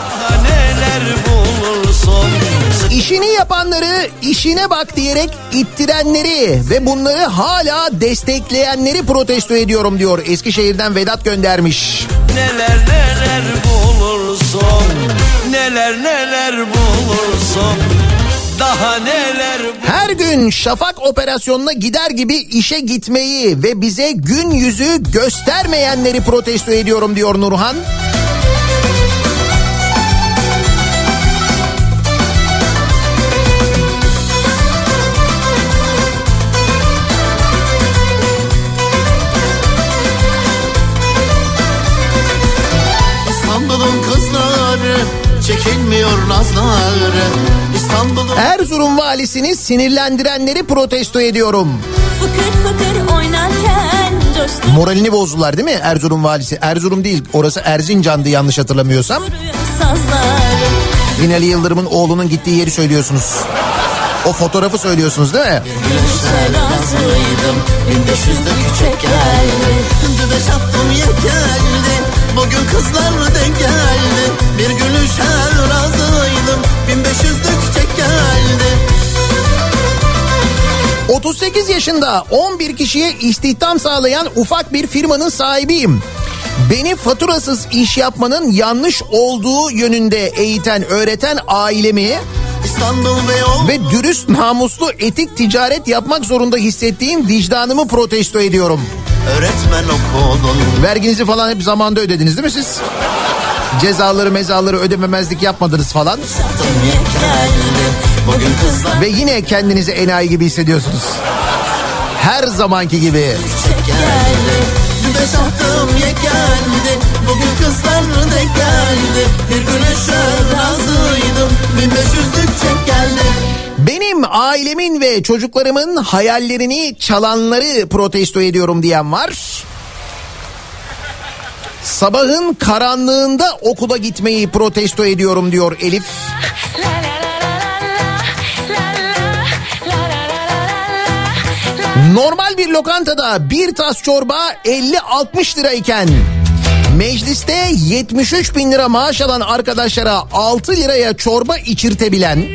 İşini yapanları işine bak diyerek ittirenleri ve bunları hala destekleyenleri protesto ediyorum diyor. Eskişehir'den Vedat göndermiş. Neler neler bulursun Neler neler bulursun Daha neler Her gün şafak operasyonuna gider gibi işe gitmeyi ve bize gün yüzü göstermeyenleri protesto ediyorum diyor Nurhan. İstanbul'un kızları çekilmiyor nazları İstanbul'un Erzurum valisini sinirlendirenleri protesto ediyorum. Fıkır fıkır oynarken coştu Moralini bozdular değil mi Erzurum valisi? Erzurum değil orası Erzincan'dı yanlış hatırlamıyorsam. Binali Yıldırım'ın oğlunun gittiği yeri söylüyorsunuz. O fotoğrafı söylüyorsunuz değil mi? Gülüşe razıydım 1500'lük çek geldi Şimdi de şaptım yeterli Bugün kızlar denk geldi Bir gülüşe razıydım 1500'lük çek geldi 38 yaşında 11 kişiye istihdam sağlayan ufak bir firmanın sahibiyim. Beni faturasız iş yapmanın yanlış olduğu yönünde eğiten, öğreten ailemi Beyoğlu ve dürüst, namuslu, etik ticaret yapmak zorunda hissettiğim vicdanımı protesto ediyorum. Öğretmen okudun Verginizi falan hep zamanda ödediniz değil mi siz? Cezaları mezaları ödememezlik yapmadınız falan. Ve yine kendinizi enayi gibi hissediyorsunuz. Her zamanki gibi. geldi de şaptım yeterli Bugün kızlar denk geldi Bir gülüşe razıydım 1500'lük çek geldi Benim ailemin ve çocuklarımın hayallerini çalanları protesto ediyorum diyen var. Sabahın karanlığında okula gitmeyi protesto ediyorum diyor Elif. Normal bir lokantada bir tas çorba 50-60 lirayken mecliste 73 bin lira maaş alan arkadaşlara 6 liraya çorba içirtebilen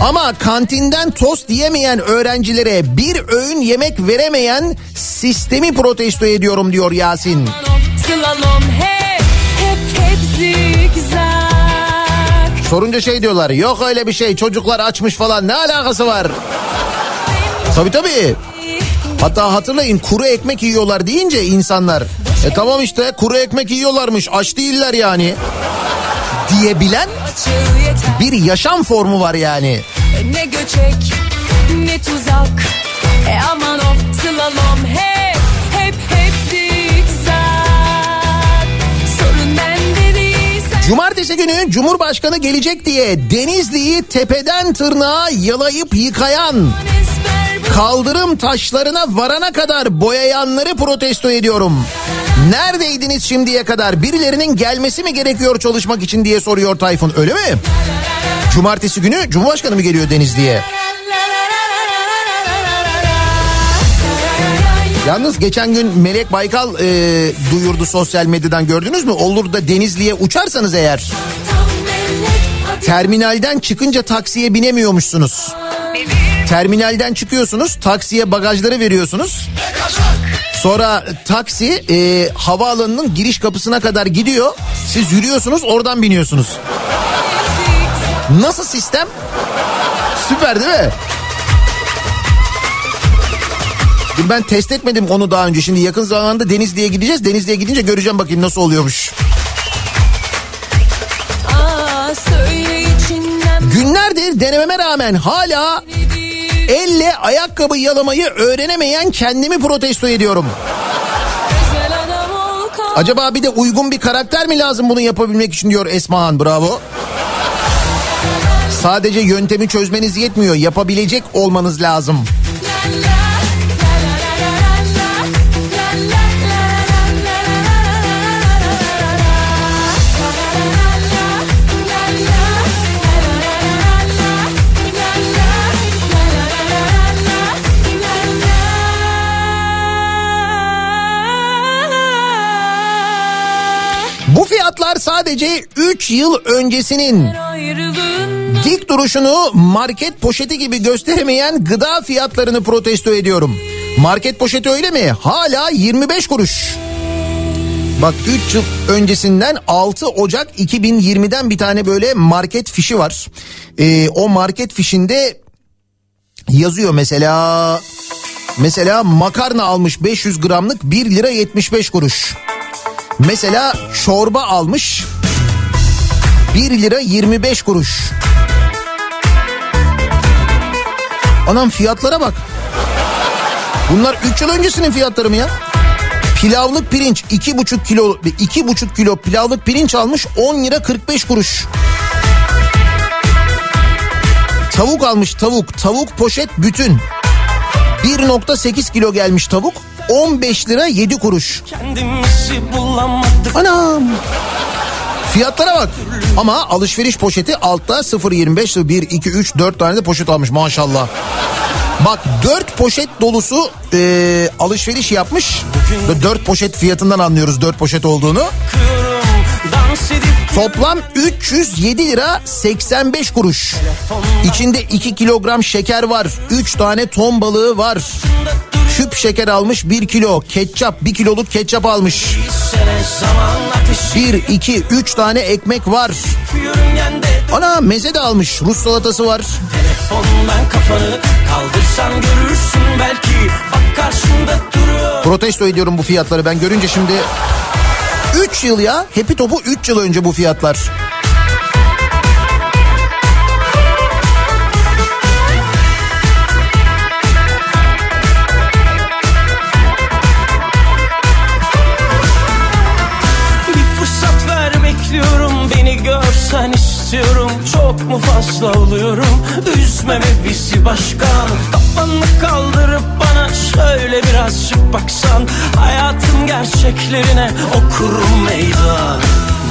Ama kantinden tost yemeyen öğrencilere bir öğün yemek veremeyen sistemi protesto ediyorum diyor Yasin. Slalom hep zigzag Sorunca şey diyorlar yok öyle bir şey çocuklar açmış falan ne alakası var? Tabii tabii. Hatta hatırlayın kuru ekmek yiyorlar deyince insanlar. E tamam işte kuru ekmek yiyorlarmış aç değiller yani. Diyebilen bir yaşam formu var yani. Ne göçek ne tuzak E aman of slalom hep Cumartesi günü Cumhurbaşkanı gelecek diye Denizli'yi tepeden tırnağa yalayıp yıkayan, kaldırım taşlarına varana kadar boyayanları protesto ediyorum. Neredeydiniz şimdiye kadar? Birilerinin gelmesi mi gerekiyor çalışmak için diye soruyor Tayfun. Öyle mi? Cumartesi günü Cumhurbaşkanı mı geliyor Denizli'ye? Yalnız geçen gün Melek Baykal e, duyurdu sosyal medyadan gördünüz mü? Olur da Denizli'ye uçarsanız eğer terminalden çıkınca taksiye binemiyormuşsunuz. Terminalden çıkıyorsunuz taksiye bagajları veriyorsunuz. Sonra taksi e, havaalanının giriş kapısına kadar gidiyor. Siz yürüyorsunuz oradan biniyorsunuz. Nasıl sistem? Süper değil mi? Dur Ben test etmedim onu daha önce. Şimdi yakın zamanda Denizli'ye gideceğiz. Denizli'ye gidince göreceğim bakayım nasıl oluyormuş. Aa, Günlerdir denememe rağmen hala elle ayakkabı yalamayı öğrenemeyen kendimi protesto ediyorum. Acaba bir de uygun bir karakter mi lazım bunu yapabilmek için diyor Esmahan bravo. Sadece yöntemi çözmeniz yetmiyor yapabilecek olmanız lazım. Sadece 3 yıl öncesinin dik duruşunu market poşeti gibi gösteremeyen gıda fiyatlarını protesto ediyorum. Market poşeti öyle mi? Hala 25 kuruş. Bak 3 yıl öncesinden 6 Ocak 2020'den bir tane böyle market fişi var. Ee, o market fişinde yazıyor mesela mesela makarna almış 500 gramlık 1 lira 75 kuruş. Mesela çorba almış 1 lira 25 kuruş. Anam fiyatlara bak. Bunlar 3 yıl öncesinin fiyatları mı ya? Pilavlık pirinç 2,5 kilo 2,5 kilo pilavlık pirinç almış 10 lira 45 kuruş. Tavuk almış tavuk. Tavuk poşet bütün. 1.8 kilo gelmiş tavuk. 15 lira 7 kuruş. Anam. Fiyatlara bak. Ama alışveriş poşeti altta 0.25 1 2 3 4 tane de poşet almış maşallah. Bak 4 poşet dolusu e, alışveriş yapmış. 4 poşet fiyatından anlıyoruz 4 poşet olduğunu. Toplam 307 lira 85 kuruş. İçinde 2 kilogram şeker var. 3 tane ton balığı var. Küp şeker almış 1 kilo. Ketçap 1 kiloluk ketçap almış. 1, 2, 3 tane ekmek var. Ana meze de almış. Rus salatası var. Protesto ediyorum bu fiyatları ben görünce şimdi. 3 yıl ya. Happy Top'u 3 yıl önce bu fiyatlar. İstiyorum Çok mu fazla oluyorum? Üzmeme bizi başkan Kafanı kaldırıp bana şöyle birazcık baksan. Hayatın gerçeklerine okurum meydan.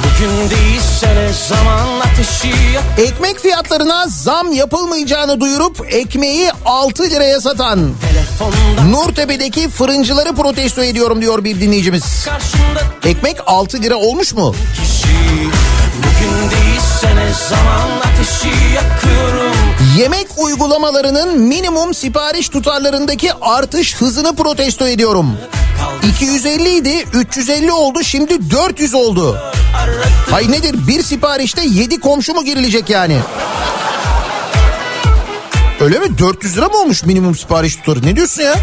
Bugün değilse ne zaman ateşi yak Ekmek fiyatlarına zam yapılmayacağını duyurup ekmeği 6 liraya satan telefonda Nurtepe'deki fırıncıları protesto ediyorum diyor bir dinleyicimiz. karşında Ekmek 6 lira olmuş mu? kişi. Bugün değilse ne zaman ateşi yakıyorum Yemek uygulamalarının minimum sipariş tutarlarındaki artış hızını protesto ediyorum. 250 idi 350 oldu şimdi 400 oldu. Hay nedir bir siparişte 7 komşu mu girilecek yani? Öyle mi 400 lira mı olmuş minimum sipariş tutarı ne diyorsun ya?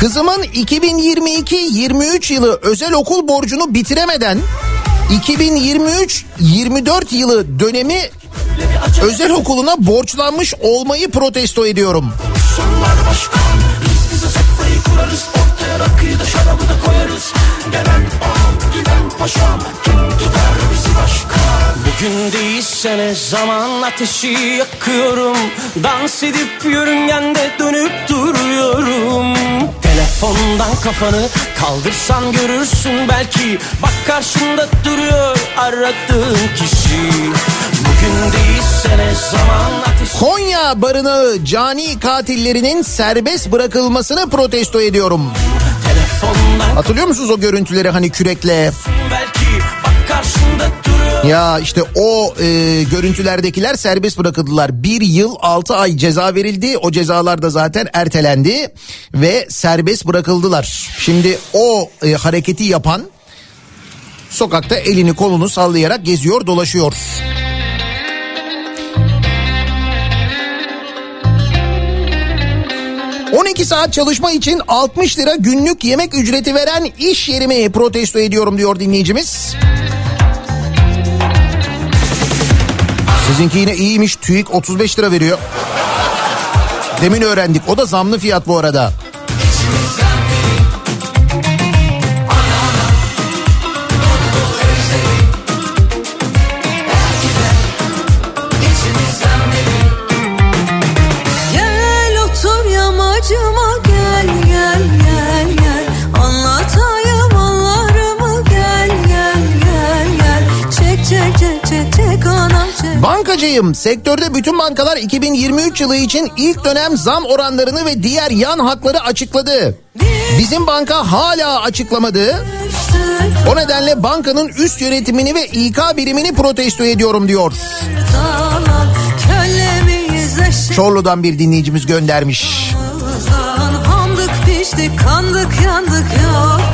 Kızımın 2022-23 yılı özel okul borcunu bitiremeden 2023-24 yılı dönemi özel okuluna borçlanmış olmayı protesto ediyorum. Gelen ağam giden paşam Kim tutar Bugün değilsene zaman ateşi yakıyorum? Dans edip yörüngende dönüp duruyorum. Telefondan kafanı kaldırsan görürsün belki. Bak karşında duruyor aradığın kişi. Bugün değilsene zaman ateşi Konya barınağı cani katillerinin serbest bırakılmasını protesto ediyorum. Telefondan Hatırlıyor musunuz o görüntüleri hani kürekle? belki Ya işte o e, görüntülerdekiler serbest bırakıldılar. Bir yıl altı ay ceza verildi. O cezalar da zaten ertelendi ve serbest bırakıldılar. Şimdi o e, hareketi yapan sokakta elini kolunu sallayarak geziyor dolaşıyor. ...12 saat çalışma için 60 lira günlük yemek ücreti veren iş yerimi protesto ediyorum diyor dinleyicimiz. Sizinki yine iyiymiş. TÜİK 35 lira veriyor. Demin öğrendik. O da zamlı fiyat bu arada. Bankacıyım. Sektörde bütün bankalar 2023 yılı için ilk dönem zam oranlarını ve diğer yan hakları açıkladı. Bizim banka hala açıklamadı. O nedenle bankanın üst yönetimini ve İK birimini protesto ediyorum diyor. Çorlu'dan bir dinleyicimiz göndermiş. Handık piştik kandık yandık yok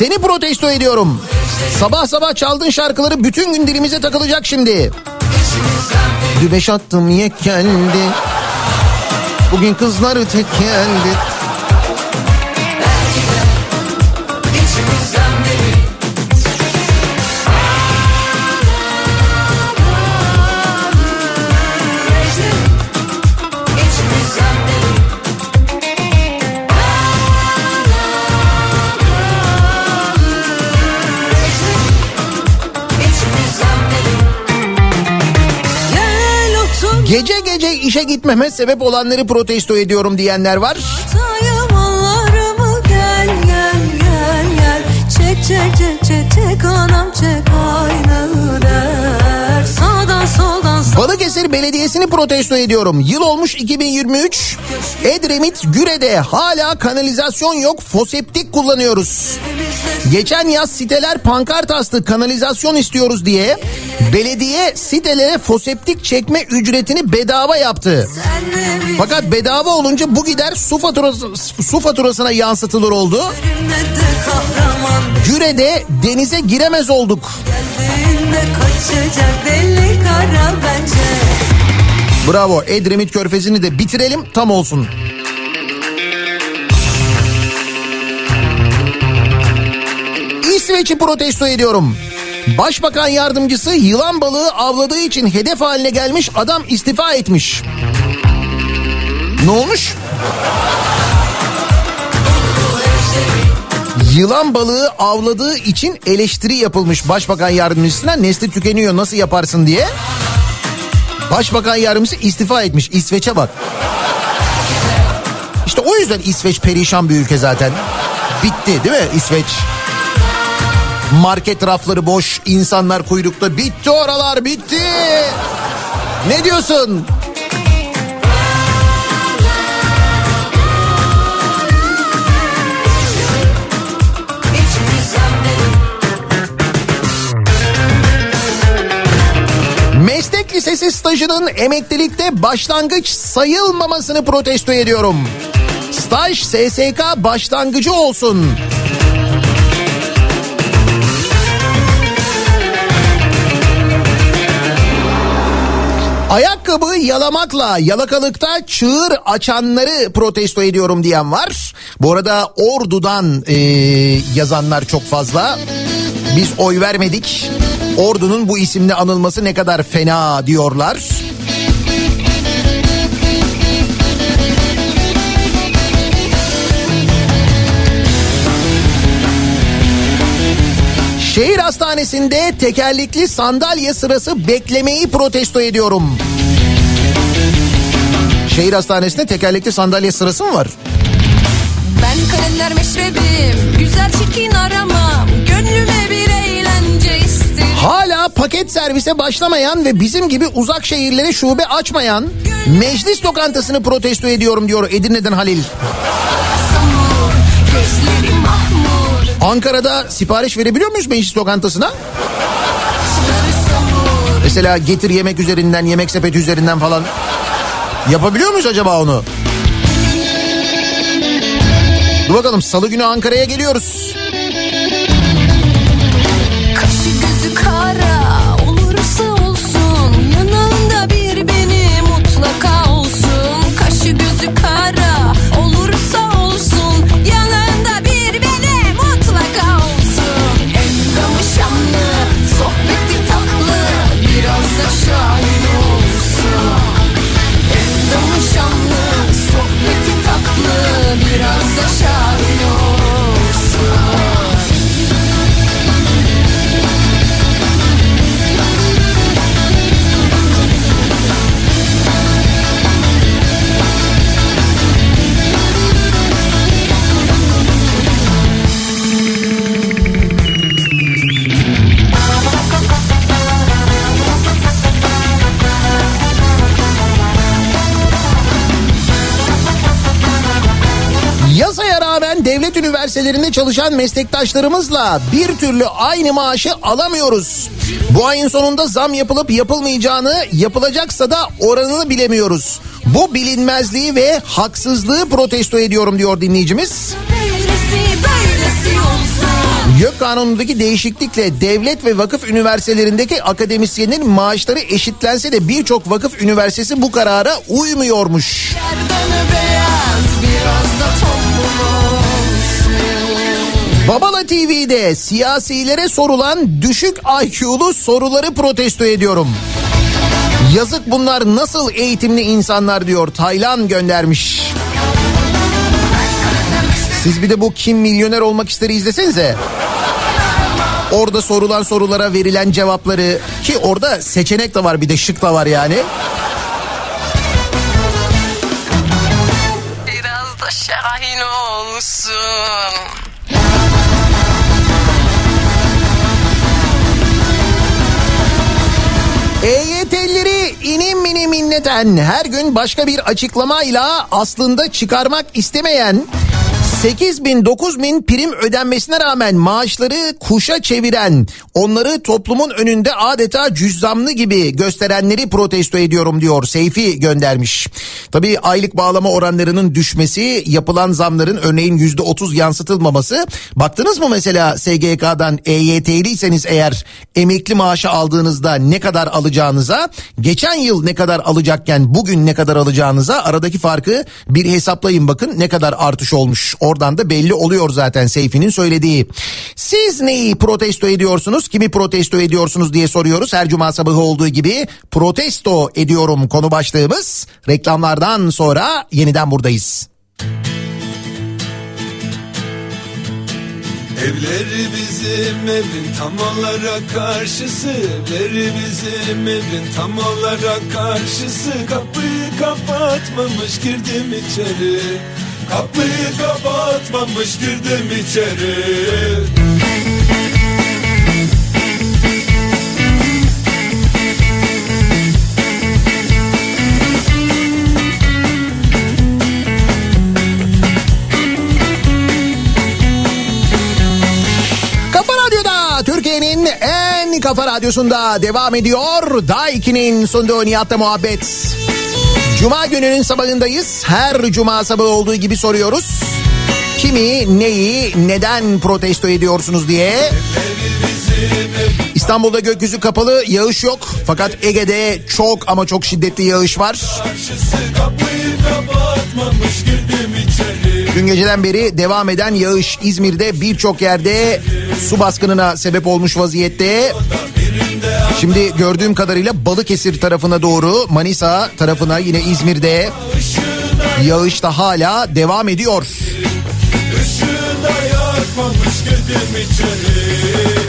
Seni protesto ediyorum. Sabah sabah çaldığın şarkıları bütün gün dilimize takılacak şimdi. Güneş attım yeklendi. Bugün kızları tekeldi. Gel işe gitmeme sebep olanları protesto ediyorum diyenler var. Gel gel gel Çek çek çek çek çek anam çek aynı der Balıkesir Belediyesi'ni protesto ediyorum. Yıl olmuş 2023. Edremit Güre'de hala kanalizasyon yok. Foseptik kullanıyoruz. Geçen yaz siteler pankart astı kanalizasyon istiyoruz diye. Belediye sitelere foseptik çekme ücretini bedava yaptı. Fakat bedava olunca bu gider su faturası su faturasına yansıtılır oldu. Güre'de denize giremez olduk. Geldiğinde kaçacak deli kara bence Bravo Edremit Körfezi'ni de bitirelim tam olsun. İsveç'i protesto ediyorum. Başbakan yardımcısı yılan balığı avladığı için hedef haline gelmiş adam istifa etmiş. Ne olmuş? Yılan balığı avladığı için eleştiri yapılmış başbakan yardımcısına nesli tükeniyor nasıl yaparsın diye. Başbakan yardımcısı istifa etmiş. İsveç'e bak. İşte o yüzden İsveç perişan bir ülke zaten. Bitti değil mi İsveç? Market rafları boş, insanlar kuyrukta. Bitti oralar bitti. Ne diyorsun? Üniversitesi stajının emeklilikte başlangıç sayılmamasını protesto ediyorum. Staj SSK başlangıcı olsun. Ayakkabı yalamakla yalakalıkta çığır açanları protesto ediyorum diyen var. Bu arada Ordu'dan e, yazanlar çok fazla. Biz oy vermedik. Ordu'nun bu isimle anılması ne kadar fena diyorlar. Şehir hastanesinde tekerlekli sandalye sırası beklemeyi protesto ediyorum. Şehir hastanesinde tekerlekli sandalye sırası mı var? Ben kalender meşrebim Güzel çirkin aramam Gönlüme bir eğlence isterim Hala paket servise başlamayan ve bizim gibi uzak şehirlere şube açmayan meclis lokantasını protesto ediyorum diyor Edirne'den Halil. Ankara'da sipariş verebiliyor muyuz meclis lokantasına? Mesela getir yemek üzerinden, yemek sepeti üzerinden falan. Yapabiliyor muyuz acaba onu? Dur bakalım salı günü Ankara'ya geliyoruz. Kaşı üniversitelerinde çalışan meslektaşlarımızla bir türlü aynı maaşı alamıyoruz. Bu ayın sonunda zam yapılıp yapılmayacağını, yapılacaksa da oranını bilemiyoruz. Bu bilinmezliği ve haksızlığı protesto ediyorum diyor dinleyicimiz. Böylesi böylesi YÖK kanunundaki değişiklikle devlet ve vakıf üniversitelerindeki akademisyenin maaşları eşitlense de birçok vakıf üniversitesi bu karara uymuyormuş. Beyaz biraz da tombul olsun Babala TV'de siyasilere sorulan düşük IQ'lu soruları protesto ediyorum. Yazık bunlar nasıl eğitimli insanlar diyor Taylan göndermiş. Siz bir de bu kim milyoner olmak ister izlesenize. Orada sorulan sorulara verilen cevapları ki orada seçenek de var bir de şık da var yani. İnleten her gün başka bir açıklamayla aslında çıkarmak istemeyen 8 bin 9 bin prim ödenmesine rağmen maaşları kuşa çeviren onları toplumun önünde adeta cüzzamlı gibi gösterenleri protesto ediyorum diyor Seyfi göndermiş. Tabii aylık bağlama oranlarının düşmesi yapılan zamların örneğin yüzde otuz yansıtılmaması baktınız mı mesela SGK'dan EYT'liyseniz eğer emekli maaşı aldığınızda ne kadar alacağınıza geçen yıl ne kadar alacakken bugün ne kadar alacağınıza aradaki farkı bir hesaplayın bakın ne kadar artış olmuş. Oradan da belli oluyor zaten Seyfi'nin söylediği. Siz neyi protesto ediyorsunuz? Kimi protesto ediyorsunuz diye soruyoruz. Her cuma sabahı olduğu gibi protesto ediyorum konu başlığımız. Reklamlardan sonra yeniden buradayız. Evleri bizim evin tam olarak karşısı. Evleri bizim evin tam olarak karşısı. Kapıyı kapatmamış girdim içeri. Kapıyı kapatmamış girdim içeri en kafa radyosunda devam ediyor. Daiki'nin sunduğu Nihat'la muhabbet. Cuma gününün sabahındayız. Her cuma sabahı olduğu gibi soruyoruz. Kimi, neyi, neden protesto ediyorsunuz diye. İstanbul'da gökyüzü kapalı, yağış yok. Fakat Ege'de çok ama çok şiddetli yağış var. Karşısı kapıyı kapatmamış Dün geceden beri devam eden yağış İzmir'de birçok yerde su baskınına sebep olmuş vaziyette. Şimdi gördüğüm kadarıyla Balıkesir tarafına doğru Manisa tarafına yine İzmir'de yağış da hala devam ediyor. Işığı yakmamış girdim içeri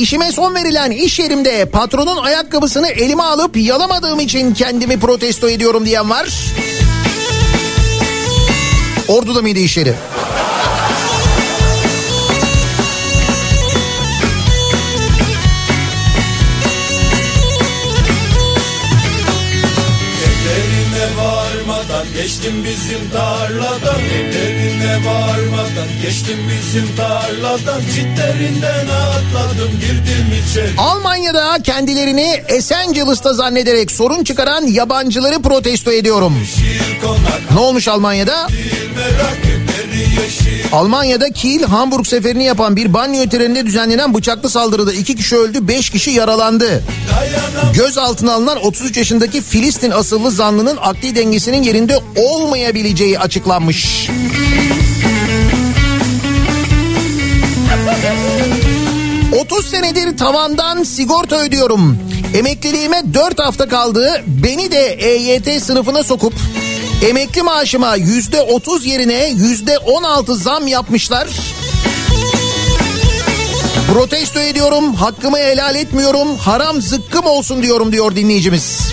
işime son verilen iş yerimde patronun ayakkabısını elime alıp yalamadığım için kendimi protesto ediyorum diyen var. Ordu'da mıydı iş yeri? Geçtim bizim tarladan Evlerine varmadan geçtim bizim tarladan Çitlerinden atladım girdim içeri Almanya'da kendilerini Esencilis'ta zannederek sorun çıkaran yabancıları protesto ediyorum. Ne olmuş Almanya'da? Almanya'da Kiel Hamburg seferini yapan bir banyo treninde düzenlenen bıçaklı saldırıda iki kişi öldü, beş kişi yaralandı. Gözaltına alınan 33 yaşındaki Filistin asıllı zanlının akli dengesinin yerinde olmayabileceği açıklanmış. ...30 senedir tavandan sigorta ödüyorum. Emekliliğime 4 hafta kaldı. Beni de EYT sınıfına sokup... ...emekli maaşıma %30 yerine %16 zam yapmışlar. Protesto ediyorum, hakkımı helal etmiyorum, haram zıkkım olsun diyorum diyor dinleyicimiz.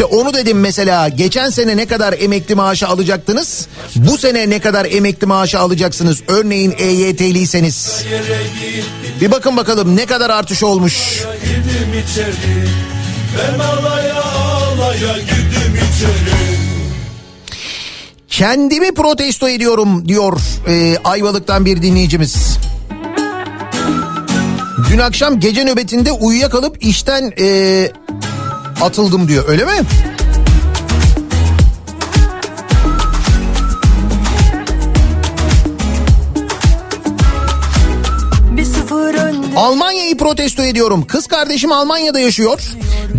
İşte onu dedim mesela geçen sene ne kadar emekli maaşı alacaktınız? Bu sene ne kadar emekli maaşı alacaksınız? Örneğin EYT'liyseniz. Bir bakın bakalım ne kadar artış olmuş. Kendimi protesto ediyorum diyor e, Ayvalık'tan bir dinleyicimiz. Dün akşam gece nöbetinde uyuyakalıp işten e, atıldım diyor öyle mi? Almanya'yı protesto ediyorum. Kız kardeşim Almanya'da yaşıyor.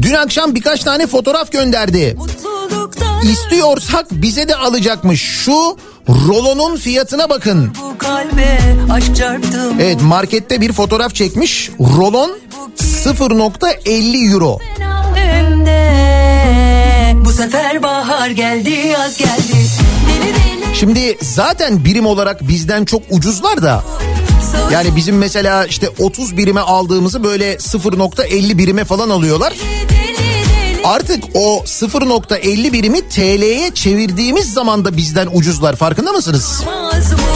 Dün akşam birkaç tane fotoğraf gönderdi. İstiyorsak bize de alacakmış. Şu rolonun fiyatına bakın. Evet markette bir fotoğraf çekmiş. Rolon 0.50 euro. Bu sefer bahar geldi yaz geldi Şimdi zaten birim olarak bizden çok ucuzlar da. Yani bizim mesela işte 30 birime aldığımızı böyle 0.50 birime falan alıyorlar. Artık o 0.50 birimi TL'ye çevirdiğimiz zaman da bizden ucuzlar. Farkında mısınız? olmaz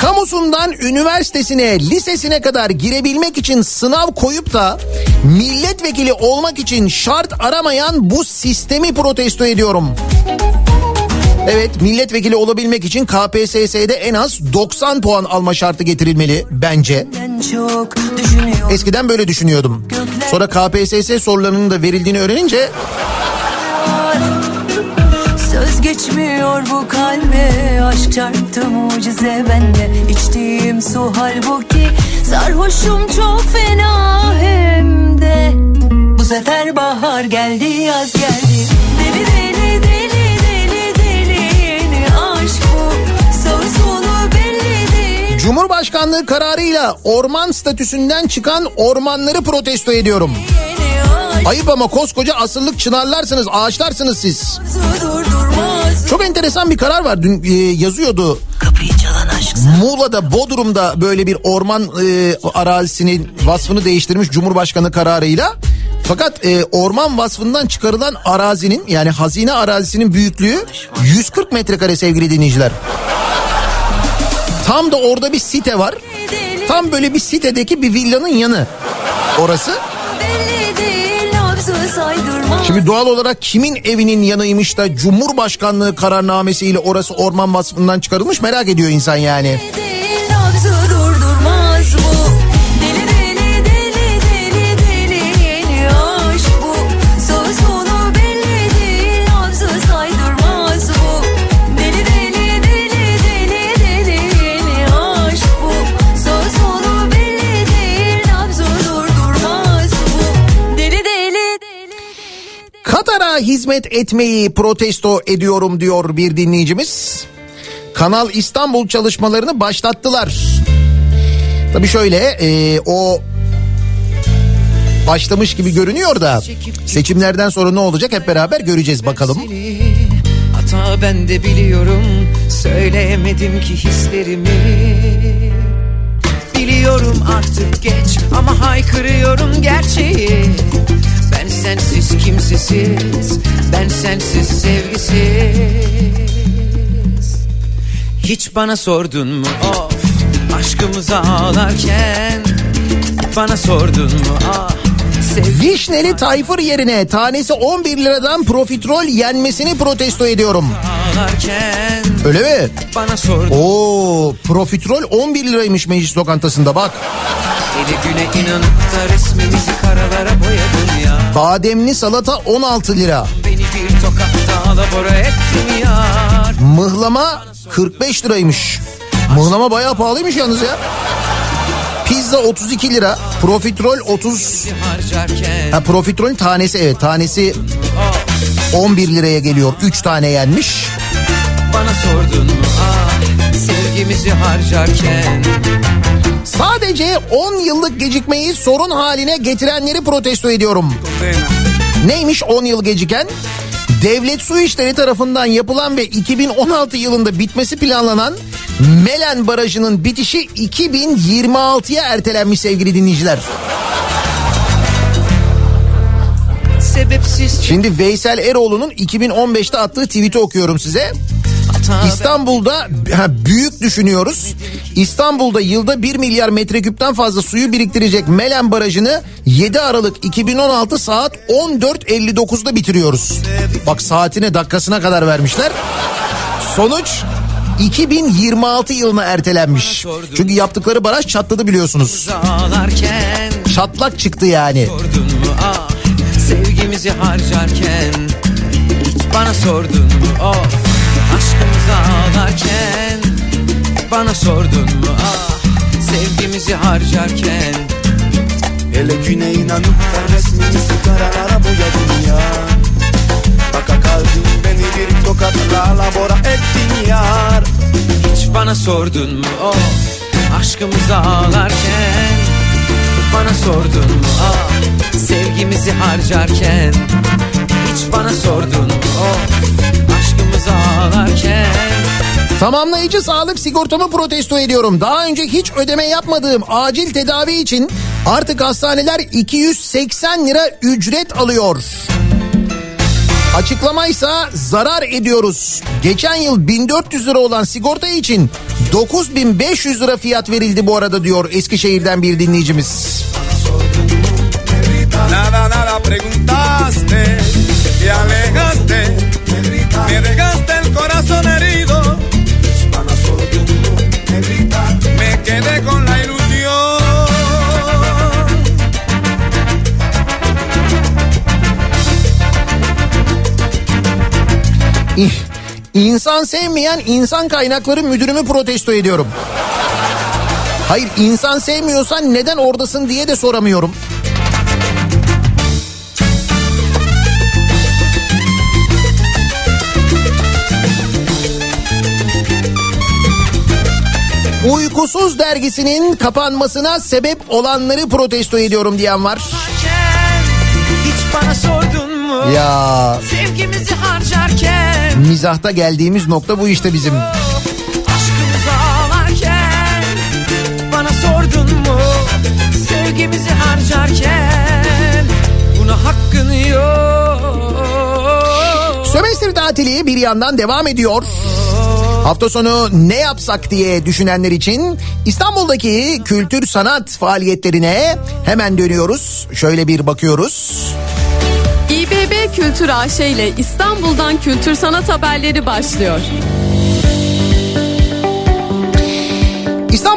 Kamusundan üniversitesine, lisesine kadar girebilmek için sınav koyup da milletvekili olmak için şart aramayan bu sistemi protesto ediyorum. Evet milletvekili olabilmek için KPSS'de en az 90 puan alma şartı getirilmeli bence. Eskiden böyle düşünüyordum. Sonra KPSS sorularının da verildiğini öğrenince Söz geçmiyor bu kalbe. Aşk çarptı mucize bende. İçtiğim su halbuki Sarhoşum çok fena hem de. Bu sefer bahar geldi yaz geldi. Deli deli deli deli deli Aşk bu Sağı solu belli değil Cumhurbaşkanlığı kararıyla orman statüsünden çıkan ormanları protesto ediyorum. Yeni Ayıp ama koskoca asırlık çınarlarsınız, ağaçlarsınız siz. durdurmaz Çok enteresan bir karar var. Dün e, yazıyordu. Kapıyı çalan aşk Muğla'da, Bodrum'da böyle bir orman e, arazisinin vasfını değiştirmiş Cumhurbaşkanı kararıyla. Fakat e, orman vasfından çıkarılan arazinin yani hazine arazisinin büyüklüğü 140 metrekare sevgili dinleyiciler. Tam da orada bir site var. Tam böyle bir sitedeki bir villanın yanı orası. Şimdi doğal olarak kimin evinin yanıymış da Cumhurbaşkanlığı kararnamesiyle orası orman vasfından çıkarılmış merak ediyor insan yani. değil hizmet etmeyi protesto ediyorum diyor bir dinleyicimiz. Kanal İstanbul çalışmalarını başlattılar. Tabii şöyle e, o başlamış gibi görünüyor da seçimlerden sonra ne olacak hep beraber göreceğiz bakalım. Hata ben de biliyorum Söyleyemedim ki hislerimi Biliyorum artık geç Ama haykırıyorum gerçeği. Ben sensiz kimsesiz Ben sensiz sevgisiz. Hiç bana sordun mu? Of Aşkımıza ağlarken Bana sordun mu? Ah Vişneli Tayfır yerine tanesi 11 liradan profiterol yenmesini protesto ediyorum. Öyle mi? Bana Oo, profiterol 11 liraymış meclis lokantasında bak. Bademli salata 16 lira. Mıhlama 45 liraymış. Mıhlama bayağı pahalıymış yalnız ya. Pizza 32 lira. Profiterol 30. Harcarken Ha profiterol tanesi evet tanesi 11 liraya geliyor. 3 tane yenmiş. bana sordun mu ah Sevgimizi harcarken Sadece 10 yıllık gecikmeyi sorun haline getirenleri protesto ediyorum. Neymiş 10 yıl geciken? Devlet Su İşleri tarafından yapılan ve 2016 yılında bitmesi planlanan Melen Barajı'nın bitişi 2026'ya ertelenmiş sevgili dinleyiciler. Sebepsiz Şimdi Veysel Eroğlu'nun 2015'te attığı tweet'i okuyorum size. İstanbul'da ha, büyük düşünüyoruz. İstanbul'da yılda 1 milyar metreküpten fazla suyu biriktirecek Melen Barajı'nı 7 Aralık 2016 saat 14.59'da bitiriyoruz. Bak saatine dakikasına kadar vermişler. Sonuç 2026 yılına ertelenmiş. Çünkü yaptıkları baraj çatladı biliyorsunuz. Çatlak çıktı yani. Ah Sevgimizi harcarken bana sordun of Aşkımızı ağlarken Bana sordun mu? Ah Sevgimizi harcarken. Hele güne inanıp da resmimizi karalara boyadın ya. Baka kaldın beni bir tokatla labora ettin yar. Hiç bana sordun mu? Of Aşkımızı ağlarken Bana sordun mu? Ah Sevgimizi harcarken Hiç bana sordun mu? Of Aşkımızı ağlarken Tamamlayıcı sağlık sigortamı protesto ediyorum. Daha önce hiç ödeme yapmadığım acil tedavi için artık hastaneler 280 lira ücret alıyor. Açıklamaysa zarar ediyoruz. Geçen yıl 1400 lira olan sigorta için 9500 lira fiyat verildi bu arada diyor Eskişehir'den bir dinleyicimiz. Nada, nada preguntaste, te alejaste, me dejaste İnsan sevmeyen insan kaynakları müdürümü protesto ediyorum. Hayır insan sevmiyorsan neden oradasın diye de soramıyorum. Uykusuz dergisinin kapanmasına sebep olanları protesto ediyorum diyen var. Hiç bana Ya Sevgimizi harcarken mizahta geldiğimiz nokta bu işte bizim. Aşkımızı ağlarken Bana sordun mu Sevgimizi harcarken Buna hakkın yok Sömestr tatili bir yandan devam ediyor. Hafta sonu ne yapsak diye düşünenler için İstanbul'daki kültür sanat faaliyetlerine hemen dönüyoruz. Şöyle bir bakıyoruz. İBB Kültür AŞ ile İstanbul'dan kültür sanat haberleri başlıyor.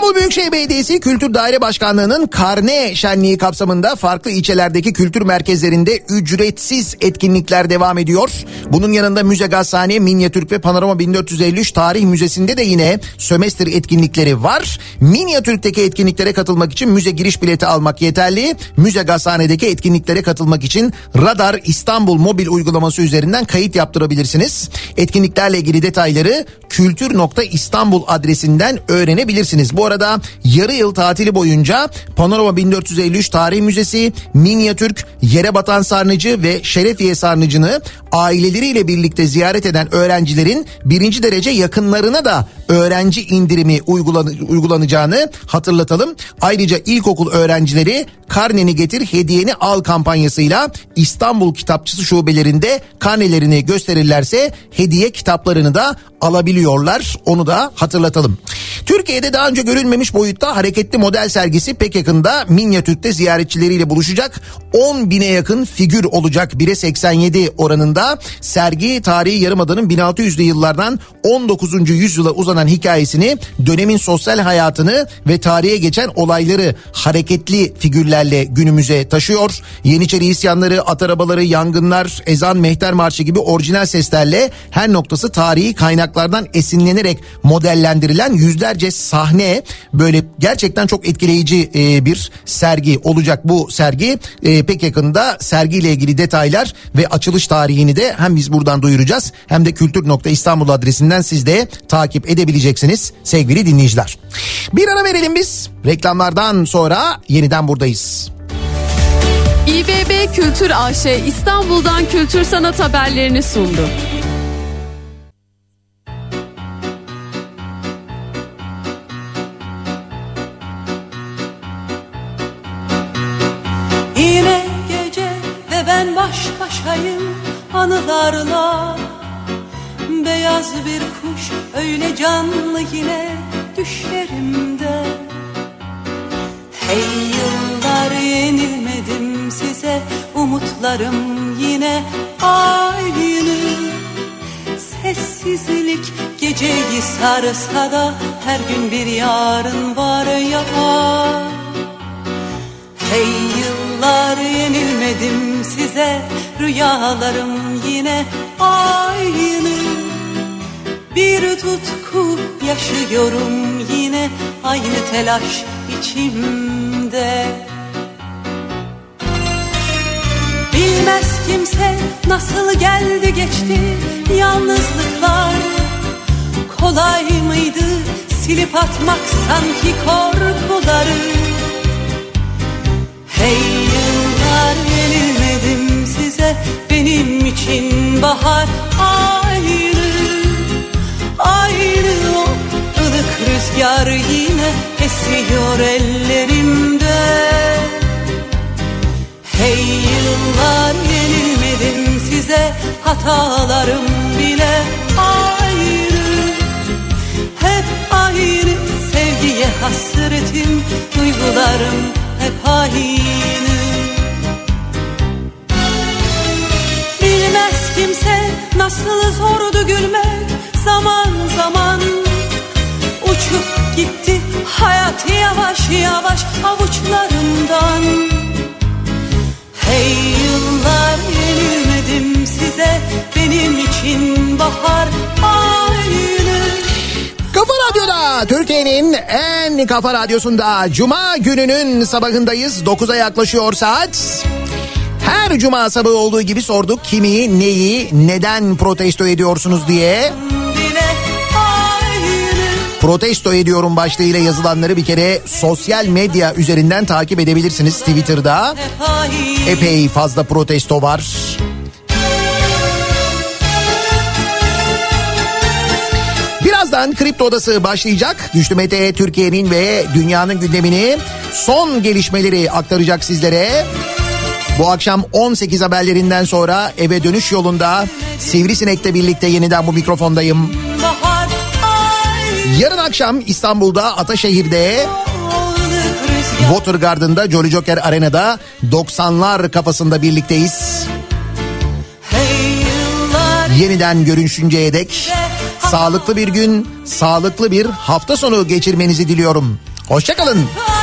İstanbul Büyükşehir Belediyesi Kültür Daire Başkanlığı'nın karne şenliği kapsamında farklı ilçelerdeki kültür merkezlerinde ücretsiz etkinlikler devam ediyor. Bunun yanında Müze Gazhane, Minyatürk ve Panorama 1453 Tarih Müzesi'nde de yine sömestr etkinlikleri var. Minyatürk'teki etkinliklere katılmak için müze giriş bileti almak yeterli. Müze Gazhane'deki etkinliklere katılmak için Radar İstanbul mobil uygulaması üzerinden kayıt yaptırabilirsiniz. Etkinliklerle ilgili detayları kültür.istanbul adresinden öğrenebilirsiniz. Bu arada yarı yıl tatili boyunca Panorama 1453 Tarih Müzesi, Minyatürk, Yere Batan Sarnıcı ve Şerefiye Sarnıcı'nı aileleriyle birlikte ziyaret eden öğrencilerin birinci derece yakınlarına da öğrenci indirimi uygulan uygulanacağını hatırlatalım. Ayrıca ilkokul öğrencileri karneni getir hediyeni al kampanyasıyla İstanbul Kitapçısı şubelerinde karnelerini gösterirlerse hediye kitaplarını da alabiliyorlar. Onu da hatırlatalım. Türkiye'de daha önce görülmemiş boyutta hareketli model sergisi pek yakında Minyatürk'te ziyaretçileriyle buluşacak. 10 bine yakın figür olacak 1'e 87 oranında. Sergi tarihi Yarımada'nın 1600'lü yıllardan 19. yüzyıla uzanan hikayesini, dönemin sosyal hayatını ve tarihe geçen olayları hareketli figürlerle günümüze taşıyor. Yeniçeri isyanları, at arabaları, yangınlar, ezan, mehter marşı gibi orijinal seslerle her noktası tarihi kaynaklardan esinlenerek modellendirilen yüzlerce sahne böyle gerçekten çok etkileyici e, bir sergi olacak bu sergi. E, pek yakında sergiyle ilgili detaylar ve açılış tarihini de hem biz buradan duyuracağız hem de kültür.istanbul adresinden siz de takip edebileceksiniz sevgili dinleyiciler. Bir ara verelim biz. Reklamlardan sonra yeniden buradayız. İBB Kültür AŞ İstanbul'dan kültür sanat haberlerini sundu. Yine gece ve ben baş başayım anılarla Beyaz bir kuş öyle canlı yine düşlerimde Hey yıllar yenilmedim size umutlarım yine aynı. Sessizlik geceyi sarsa da her gün bir yarın var ya. Hey yıllar yenilmedim size Rüyalarım yine aynı Bir tutku yaşıyorum yine Aynı telaş içimde. Bilmez kimse nasıl geldi geçti yalnızlıklar. Kolay mıydı silip atmak sanki korkuları? Hey yıllar yenilmedim size benim için bahar aynı O ılık rüzgar yine esiyor ellerimde. Hey yıllar yenilmedim size hatalarım bile ayrı. Hep ayrı sevgiye hasretim duygularım hep aynı. Bilmez kimse nasıl zordu gülmek zaman zaman Uçup gitti hayat yavaş yavaş avuçlarımdan Hey yıllar yenilmedim size benim için bahar aynı Kafa Radyo'da Türkiye'nin en kafa radyosunda Cuma gününün sabahındayız. 9'a yaklaşıyor saat. Her cuma sabahı olduğu gibi sorduk kimi, neyi, neden protesto ediyorsunuz diye. Protesto ediyorum başlığıyla yazılanları bir kere sosyal medya üzerinden takip edebilirsiniz Twitter'da. Epey fazla protesto var. Birazdan Kripto Odası başlayacak. Güçlü Mete Türkiye'nin ve dünyanın gündemini son gelişmeleri aktaracak sizlere. Bu akşam 18 haberlerinden sonra eve dönüş yolunda Sivrisinek'le birlikte yeniden bu mikrofondayım. bahar Yarın akşam İstanbul'da Ataşehir'de Watergarden'da Jolly Joker Arena'da 90'lar kafasında birlikteyiz. Yeniden görüşünceye dek sağlıklı bir gün, sağlıklı bir hafta sonu geçirmenizi diliyorum. Hoşçakalın. Ayrı